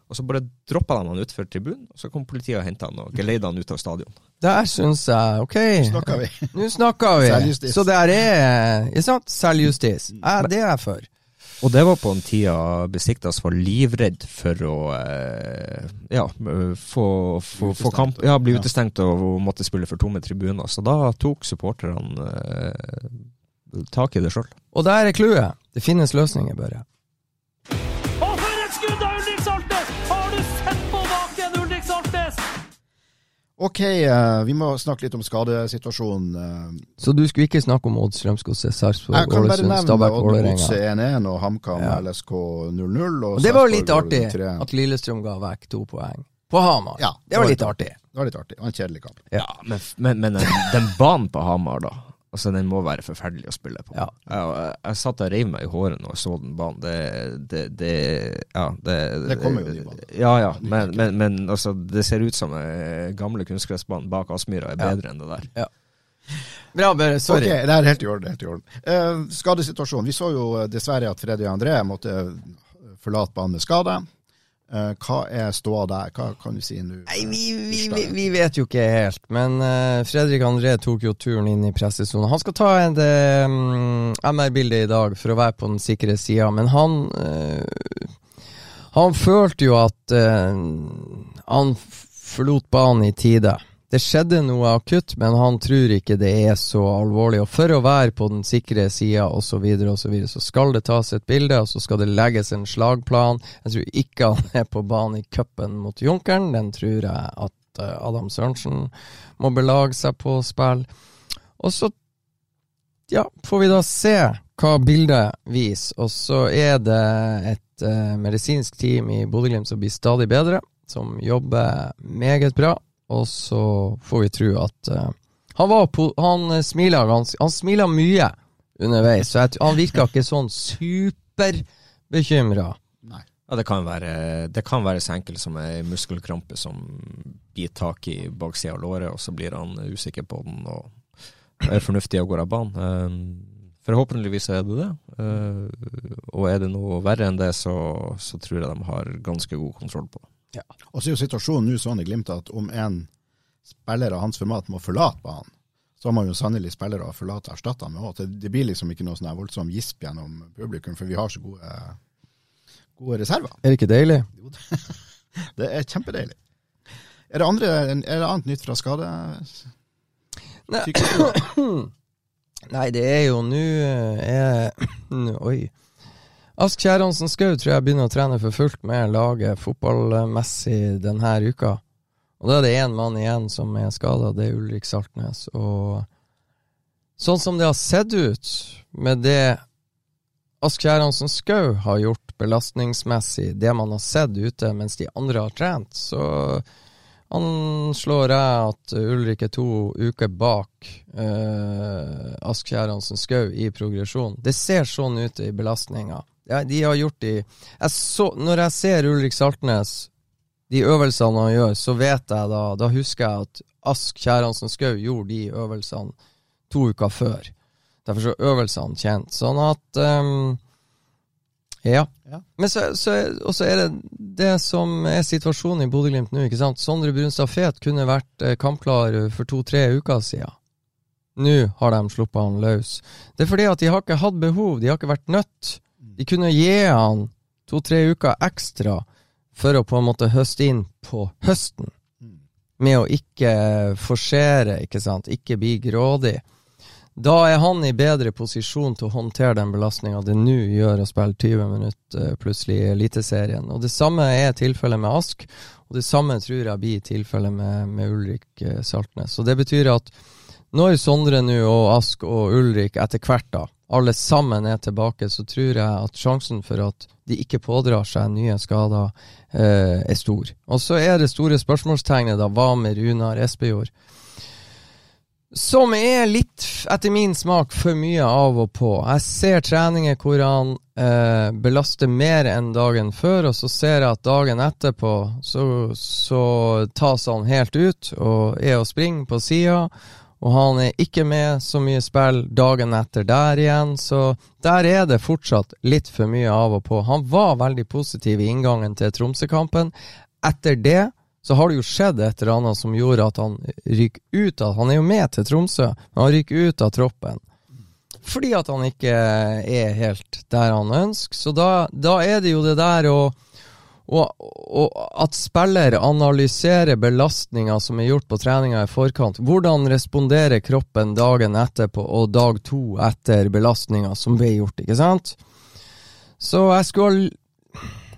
S3: Og Så bare droppa de han utfor tribunen, og så kom politiet og henta han og geleida han ut av stadion.
S4: Der syns jeg OK.
S2: Nå snakker vi.
S4: Nå snakker vi. Selvjustis. Så der er ikke sant? Selvjustis. Ja, det er jeg for.
S3: Og det var på en tida Besiktas var livredd for å eh, ja, få, få, få kamp, ja, bli utestengt og måtte spille for tomme tribuner. Så da tok supporterne eh, tak i det sjøl.
S4: Og der er clouet. Det finnes løsninger, Børre.
S1: Og for et skudd av Ulrik Saltnes! Har du sett på baken, Ulrik Saltnes?
S2: Ok, uh, vi må snakke litt om skadesituasjonen. Uh,
S4: så du skulle ikke snakke om Odd Strømsgodset, Sarpsborg, Ålesund, Stabæk, Vålerenga?
S2: Jeg kan bare nevne Odd 1-1 og HamKam ja. LSK 0-0.
S4: Det var litt artig at Lillestrøm ga vekk to poeng på Hamar. Ja, det, var litt artig.
S2: Det var litt artig. Og en kjedelig kamp.
S3: Ja, men, men, men den banen på Hamar, da. Altså, den må være forferdelig å spille på.
S4: Ja.
S3: Jeg, jeg, jeg satt og reiv meg i håret når jeg så den banen. Det, det, det Ja, det,
S2: det kommer jo de banene.
S3: Ja, ja. Men, men, men, altså, det ser ut som eh, gamle kunstgressbanen bak Aspmyra er bedre ja. enn det der.
S4: Ja. Bra, bare sorry.
S2: Okay, det er helt i orden. Helt i orden. Uh, skadesituasjonen. Vi så jo dessverre at Freddy André måtte forlate banen med skade. Uh, hva er ståa der? Hva kan du si nå?
S4: Nei, vi, vi, vi, vi, vet jo ikke helt. Men uh, Fredrik André tok jo turen inn i pressesonen. Han skal ta et um, MR-bilde i dag for å være på den sikre sida, men han uh, Han følte jo at han forlot banen i tide. Det skjedde noe akutt, men han tror ikke det er så alvorlig. Og for å være på den sikre sida osv., så, videre, og så, videre, så skal det tas et bilde, og så skal det legges en slagplan. Jeg tror ikke han er på banen i cupen mot Junkeren. Den tror jeg at uh, Adam Sørensen må belage seg på å spille. Og så ja, får vi da se hva bildet viser. Og så er det et uh, medisinsk team i Bodø-Glimt som blir stadig bedre, som jobber meget bra. Og så får vi tro at uh, Han var på, han smila ganske Han smila mye underveis, så jeg, han virka ikke sånn superbekymra.
S3: Ja, det kan, være, det kan være så enkelt som ei muskelkrampe som biter tak i baksida av låret, og så blir han usikker på den og er fornuftig og går av banen. Um, forhåpentligvis er det det. Og er det noe verre enn det, så, så tror jeg de har ganske god kontroll på det.
S2: Ja. Og så er jo situasjonen nå sånn i Glimt at om en spiller av hans format må forlate banen, så har man jo sannelig spillere å forlate og erstatte med òg. Det, blir liksom ikke noe sånn voldsom gisp gjennom publikum, for vi har så gode, gode reserver.
S4: Er det ikke deilig?
S2: Jo, det er kjempedeilig. Er det, andre, er det annet nytt fra skade?
S4: Nei. Nei, det er jo nå Oi. Ask Kjæransen Skau tror jeg begynner å trene for fullt med laget fotballmessig denne uka. Og da er det én mann igjen som er skada, det er Ulrik Saltnes. Og sånn som det har sett ut med det Ask Kjæransen Skau har gjort belastningsmessig, det man har sett ute mens de andre har trent, så anslår jeg at Ulrik er to uker bak eh, Ask Kjæransen Skau i progresjon. Det ser sånn ut i belastninga. Ja, de har gjort de jeg så, Når jeg ser Ulrik Saltnes, de øvelsene han gjør, så vet jeg da Da husker jeg at Ask Kjæransen Skau gjorde de øvelsene to uker før. Derfor så er øvelsene kjent. Sånn at um, ja. ja. Men så, så, og så er det det som er situasjonen i Bodø-Glimt nå. ikke sant? Sondre Brunstad Fet kunne vært eh, kampklar for to-tre uker siden. Nå har de sluppet han løs. Det er fordi at de har ikke hatt behov, de har ikke vært nødt. De kunne gi han to-tre uker ekstra for å på en måte høste inn på høsten. Med å ikke forsere, ikke sant, ikke bli grådig. Da er han i bedre posisjon til å håndtere den belastninga det nå gjør å spille 20 minutter plutselig i Eliteserien. Og det samme er tilfellet med Ask, og det samme tror jeg blir tilfellet med, med Ulrik eh, Saltnes. Og det betyr at når Sondre nå og Ask og Ulrik etter hvert da alle sammen er tilbake, så tror jeg at sjansen for at de ikke pådrar seg nye skader, eh, er stor. Og så er det store spørsmålstegnet, da. Hva med Runar Espejord? Som er litt, etter min smak, for mye av og på. Jeg ser treninger hvor han eh, belaster mer enn dagen før, og så ser jeg at dagen etterpå så, så tas han helt ut og er og springer på sida og han er ikke med så mye spill dagen etter der igjen, så der er det fortsatt litt for mye av og på. Han var veldig positiv i inngangen til Tromsø-kampen. Etter det så har det jo skjedd et eller annet som gjorde at han ryker ut av Han er jo med til Tromsø, men han ryker ut av troppen. Fordi at han ikke er helt der han ønsker. Så da, da er det jo det der å og, og, at spiller analyserer belastninga som er gjort på treninga i forkant. Hvordan responderer kroppen dagen etterpå og dag to etter belastninga som ble gjort, ikke sant? Så jeg skulle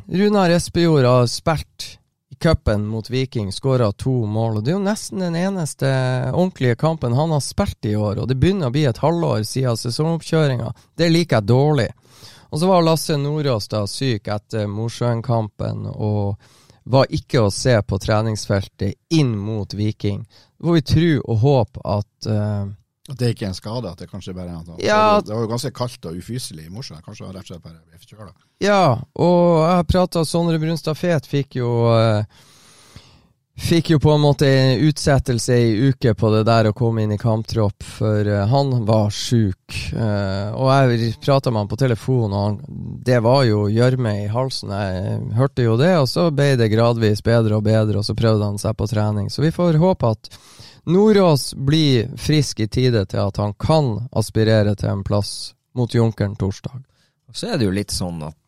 S4: Runar Espejord har spilt i cupen mot Viking, skåra to mål. og Det er jo nesten den eneste ordentlige kampen han har spilt i år, og det begynner å bli et halvår siden sesongoppkjøringa. Det liker jeg dårlig. Og så var Lasse Nordås da syk etter Mosjøen-kampen og var ikke å se på treningsfeltet inn mot Viking. Det får vi tro og håpe at uh,
S2: At det ikke er en skade? At det kanskje bare er noe
S4: ja,
S2: det, var jo ganske kaldt og ufyselig i Mosjøen. Kanskje han rett og slett bare er forkjøla?
S4: Ja, og jeg prata Sondre Brunstad Fet fikk jo uh, Fikk jo på en måte utsettelse i uke på det der å komme inn i kamptropp, for uh, han var sjuk. Uh, og jeg prata med han på telefon, og det var jo gjørme i halsen. Jeg hørte jo det, og så ble det gradvis bedre og bedre, og så prøvde han seg på trening. Så vi får håpe at Nordås blir frisk i tide til at han kan aspirere til en plass mot Junkeren torsdag.
S3: Så er det jo litt sånn at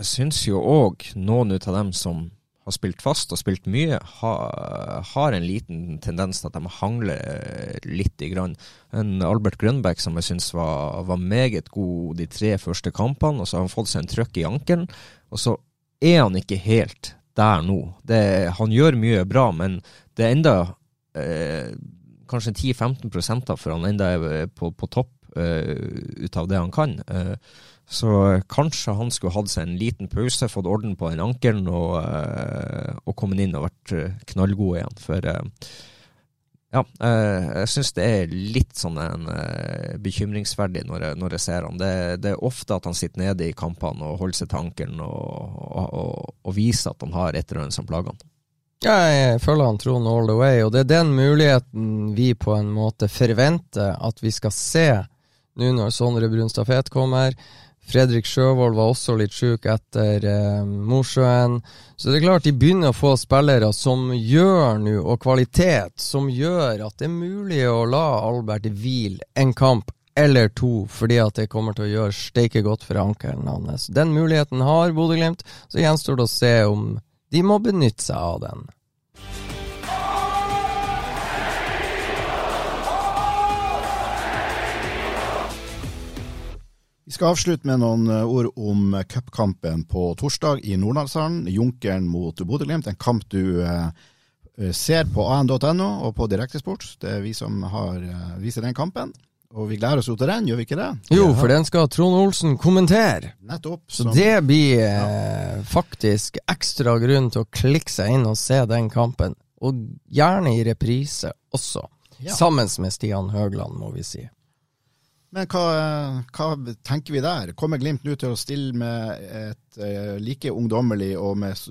S3: jeg syns jo òg noen ut av dem som har spilt fast og spilt mye, har, har en liten tendens til at de hangler litt. i grann. En Albert Grønbæk som jeg syns var, var, meget god de tre første kampene, og så har han fått seg en trøkk i ankelen. Og så er han ikke helt der nå. Det, han gjør mye bra, men det er enda eh, kanskje 10-15 før han enda er på, på topp eh, ut av det han kan. Eh, så kanskje han skulle hatt seg en liten pause, fått orden på den ankelen og, uh, og kommet inn og vært eh, knallgod igjen. For ja, jeg syns det er litt sånn en, bekymringsverdig når jeg, når jeg ser han. Det, det, er ofte at han sitter nede i kampene og holder seg til ankelen og, og, og, viser at han har et eller annet som plager han.
S4: Ja, jeg følger han troen all the way, og det er den muligheten vi på en måte forventer at vi skal se nå når Sondre Brunstad Fet kommer. Fredrik Sjøvold var også litt sjuk etter eh, Mosjøen. Så det er klart de begynner å få spillere som gjør nå, og kvalitet, som gjør at det er mulig å la Albert hvile en kamp eller to, fordi at det kommer til å gjøre steike godt for ankelen hans. Den muligheten har Bodø-Glimt, så gjenstår det å se om de må benytte seg av den.
S2: Vi skal avslutte med noen eh, ord om cupkampen på torsdag i Nordlandshallen. Junkeren mot Bodø-Glimt. En kamp du eh, eh ser på an.no og på Direktesport. Det er vi som har, eh, viser den kampen. Og vi gleder oss jo til den, gjør vi ikke det?
S4: Jo, for den skal Trond Olsen kommentere.
S2: Nettopp.
S4: Så det blir ja. faktisk ekstra grunn til å klikke seg inn og se den kampen. Og gjerne i reprise også. Ja. Sammen med Stian Høgland, må vi si.
S2: Men hva, hva, tenker vi der? Kommer Glimt nå til å stille med et uh, like ungdommelig og med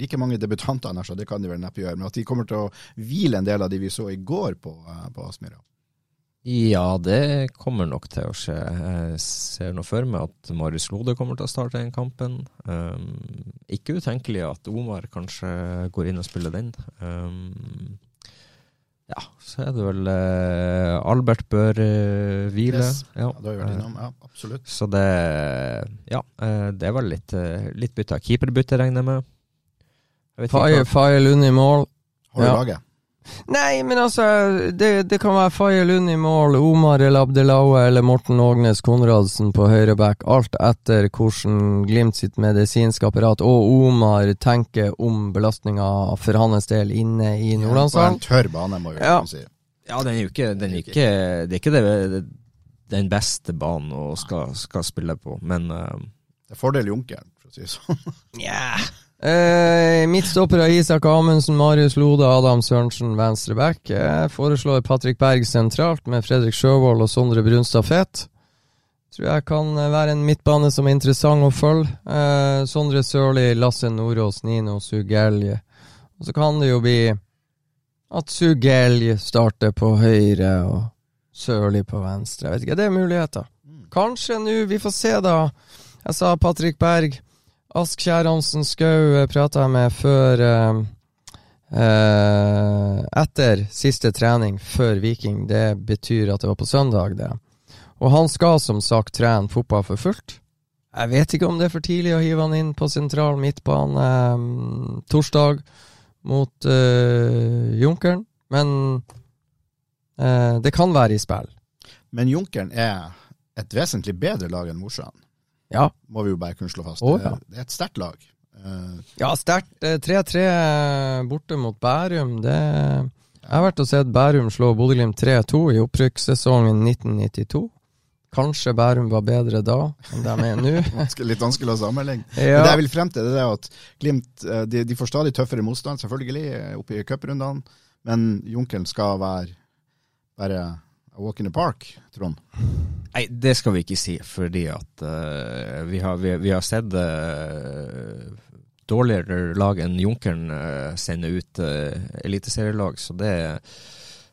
S2: like mange debutanter, det kan de vel neppe gjøre, men at de kommer til å hvile en del av de vi så i går på, uh, på Aspmyra?
S3: Ja, det kommer nok til å skje. Jeg ser nå for meg at Marius Lode kommer til å starte den kampen. Um, ikke utenkelig at Omar kanskje går inn og spiller den. Um, ja, så er det vel eh, Albert bør eh, hvile.
S2: Yes. Ja. ja, det har vi vært innom. Ja, absolutt.
S3: Så det Ja, eh, det er vel litt, litt bytte. Keeperbytte, regner jeg med.
S4: Faye, Faye Lund i mål.
S2: Har du ja. laget?
S4: Nei, men altså, det, det kan være Faye Lund i mål, Omar El Abdelaue eller Morten Ågnes Konradsen på høyre back, alt etter hvordan Glimt sitt medisinske apparat og Omar tenker om belastninga for hans del inne i Nordlandshallen.
S2: Ja, på en tørr bane, må vi
S3: ja.
S2: si.
S3: Ja, den er jo ikke, den er ikke, det er ikke det, den beste banen å skal, skal spille på, men uh,
S2: Det er fordel Junkeren, for å si det sånn.
S4: yeah. Eh, av Isak Amundsen, Marius Lode, Adam Sørensen, venstre back. Jeg foreslår Patrick Berg sentralt, med Fredrik Sjøvold og Sondre Brunstad Fet. Tror jeg kan være en midtbane som er interessant å følge. Eh, Sondre Sørli, Lasse Nordås, Nino Sugelje. Og så kan det jo bli at Sugelje starter på høyre og Sørli på venstre. Jeg vet ikke, det er muligheter. Kanskje nå, vi får se da. Jeg sa Patrick Berg. Ask Kjærhansen Skau eh, prata jeg med før eh, eh, Etter siste trening før Viking. Det betyr at det var på søndag, det. Og han skal som sagt trene fotball for fullt. Jeg vet ikke om det er for tidlig å hive han inn på sentral midtbane eh, torsdag mot eh, Junkeren, men det kan være i spill.
S2: Men Junkeren er et vesentlig bedre lag enn Mosjøen.
S4: Ja.
S2: Må vi jo bare kunne slå fast.
S4: Oh, ja.
S2: Det er et sterkt lag. Uh,
S4: ja, sterkt. 3-3 eh, borte mot Bærum. Det Jeg har vært og sett Bærum slå Bodø-Glimt 3-2 i opprykkssesongen 1992. Kanskje Bærum var bedre da enn de er nå.
S2: litt vanskelig å sammenligne. Ja. Men det jeg vil frem til, det er at Glimt eh, de, de får stadig tøffere motstand, selvfølgelig, oppe i cuprundene. Men Junkelen skal være bare a walk in the park, Trond.
S3: Nei, det skal vi ikke si, fordi at uh, vi, har, vi, vi, har, sett uh, dårligere lag enn Junkeren uh, sende ut eliteserielag. Så det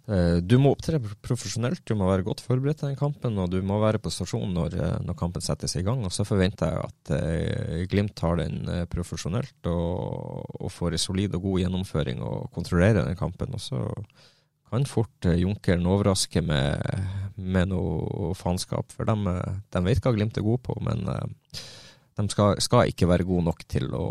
S3: Du må opptre profesjonelt, du må være godt forberedt til den kampen, og du må være på stasjon når, når kampen settes i gang. Og så forventer jeg at Glimt tar den profesjonelt og, og, får en solid og god gjennomføring og kontrollerer den kampen. Og så kan fort uh, Junkeren overraske med, med noe faenskap. For de, de, hva Glimt er god på, men uh, de skal, skal, ikke være gode nok til å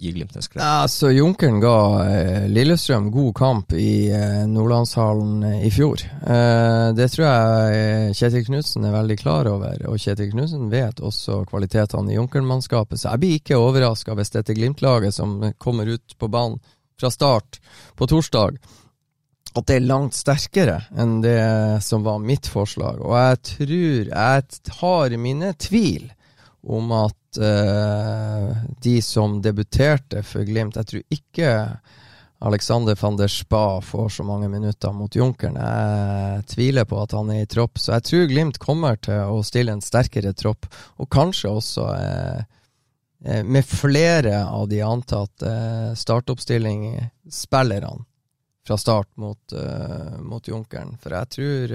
S3: gi Glimt en.
S4: Ja, så Junkeren ga eh, Lillestrøm god kamp i eh, Nordlandshallen eh, i fjor. Eh, det tror jeg eh, Kjetil Knutsen er veldig klar over, og Kjetil Knutsen vet også kvalitetene i Junkeren-mannskapet, så jeg blir ikke overraska hvis dette Glimt-laget som kommer ut på banen fra start på torsdag, at det er langt sterkere enn det som var mitt forslag. Og jeg tror Jeg har mine tvil om at uh, de som debuterte for Glimt Jeg tror ikke Alexander van der Spa får så mange minutter mot Junkeren. Jeg tviler på at han er i tropp, så jeg tror Glimt kommer til å stille en sterkere tropp, og kanskje også eh med flere av de antatte eh, startoppstillingsspillerne fra start mot, uh, mot Junkeren. For jeg tror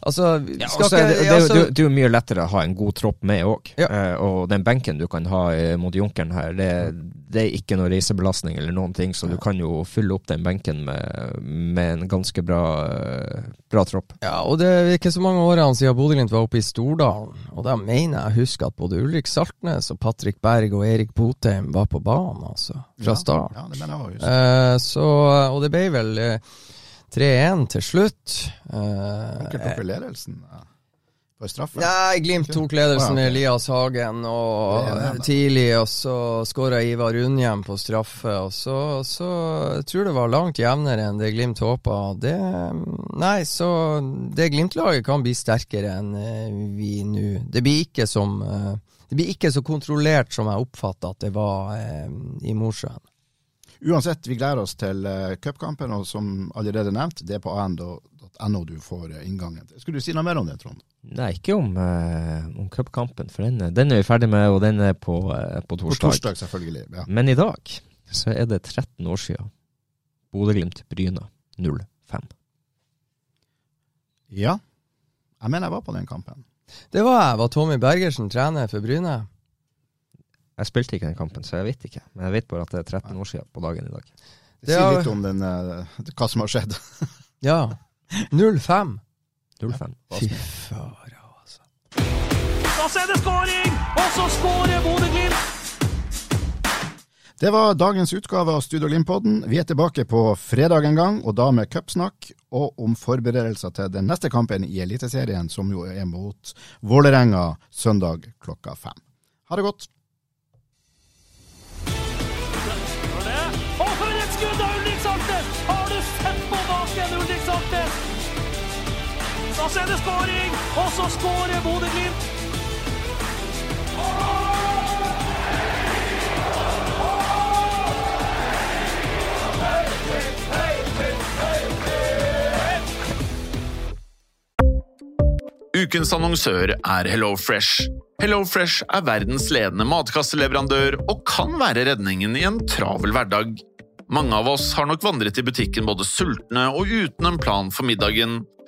S4: Altså,
S3: ja, skal, ikke, det, det, altså, det, det, er jo mye lettere å ha en god tropp med òg. Ja. Uh, og den benken du kan ha mot Junkeren her, det, det, er ikke noe reisebelastning eller noen ting, så ja. du kan jo fylle opp den benken med, med en ganske bra, bra, tropp.
S4: Ja, og det er ikke så mange årene siden Bodø-Glimt var oppe i Stordalen, og da mener jeg å huske at både Ulrik Saltnes og Patrick Berg og Erik Botheim var på banen, altså. Fra start.
S2: Ja, det mener jeg også.
S4: Uh, så, og det ble vel uh, 3-1 til slutt.
S2: Uh, tok ledelsen på straffe?
S4: Nei, Glimt tok ledelsen okay. Elias Hagen og tidlig, og så skåra Ivar Unnhjem på straffe. Og så, så jeg tror det var langt jevnere enn det Glimt håpa. Det, nei, så det Glimt-laget kan bli sterkere enn uh, vi nå. Det blir ikke som uh, det blir ikke så kontrollert som jeg oppfatta at det var eh, i Mosjøen.
S2: Uansett, vi gleder oss til uh, cupkampen, og som allerede nevnt, det er på an.no du får uh, inngangen. Skulle du si noe mer om det, Trond?
S3: Nei, ikke om, uh, om cupkampen, for den, den, er vi ferdig med, og den er på, uh, på torsdag.
S2: På torsdag, selvfølgelig, ja.
S3: Men i dag så er det 13 år siden Bodø-Glimt-Bryna 05.
S2: Ja, jeg mener jeg var på den kampen.
S4: Det var jeg. Var Tommy Bergersen trener for Bryne?
S3: Jeg spilte ikke den kampen, så jeg vet ikke. Men jeg vet bare at det er 13 år siden på dagen i dag.
S2: Det sier litt om den, uh, hva som har skjedd.
S4: ja. 0-5.
S3: 0-5.
S4: Fy fara, altså.
S1: Da er det skåring! Og så skårer Bodø-Glimt!
S2: Det var dagens utgave av Studio Glimt-podden. Vi er tilbake på fredag en gang, og da med cupsnakk og om forberedelser til den neste kampen i Eliteserien, som jo er mot Vålerenga søndag klokka fem. Ha det godt.
S1: Da er det skåring, og så skårer Bodø-Glimt!
S5: Ukens annonsør er HelloFresh. HelloFresh er verdens ledende matkasseleverandør og kan være redningen i en travel hverdag. Mange av oss har nok vandret i butikken både sultne og uten en plan for middagen,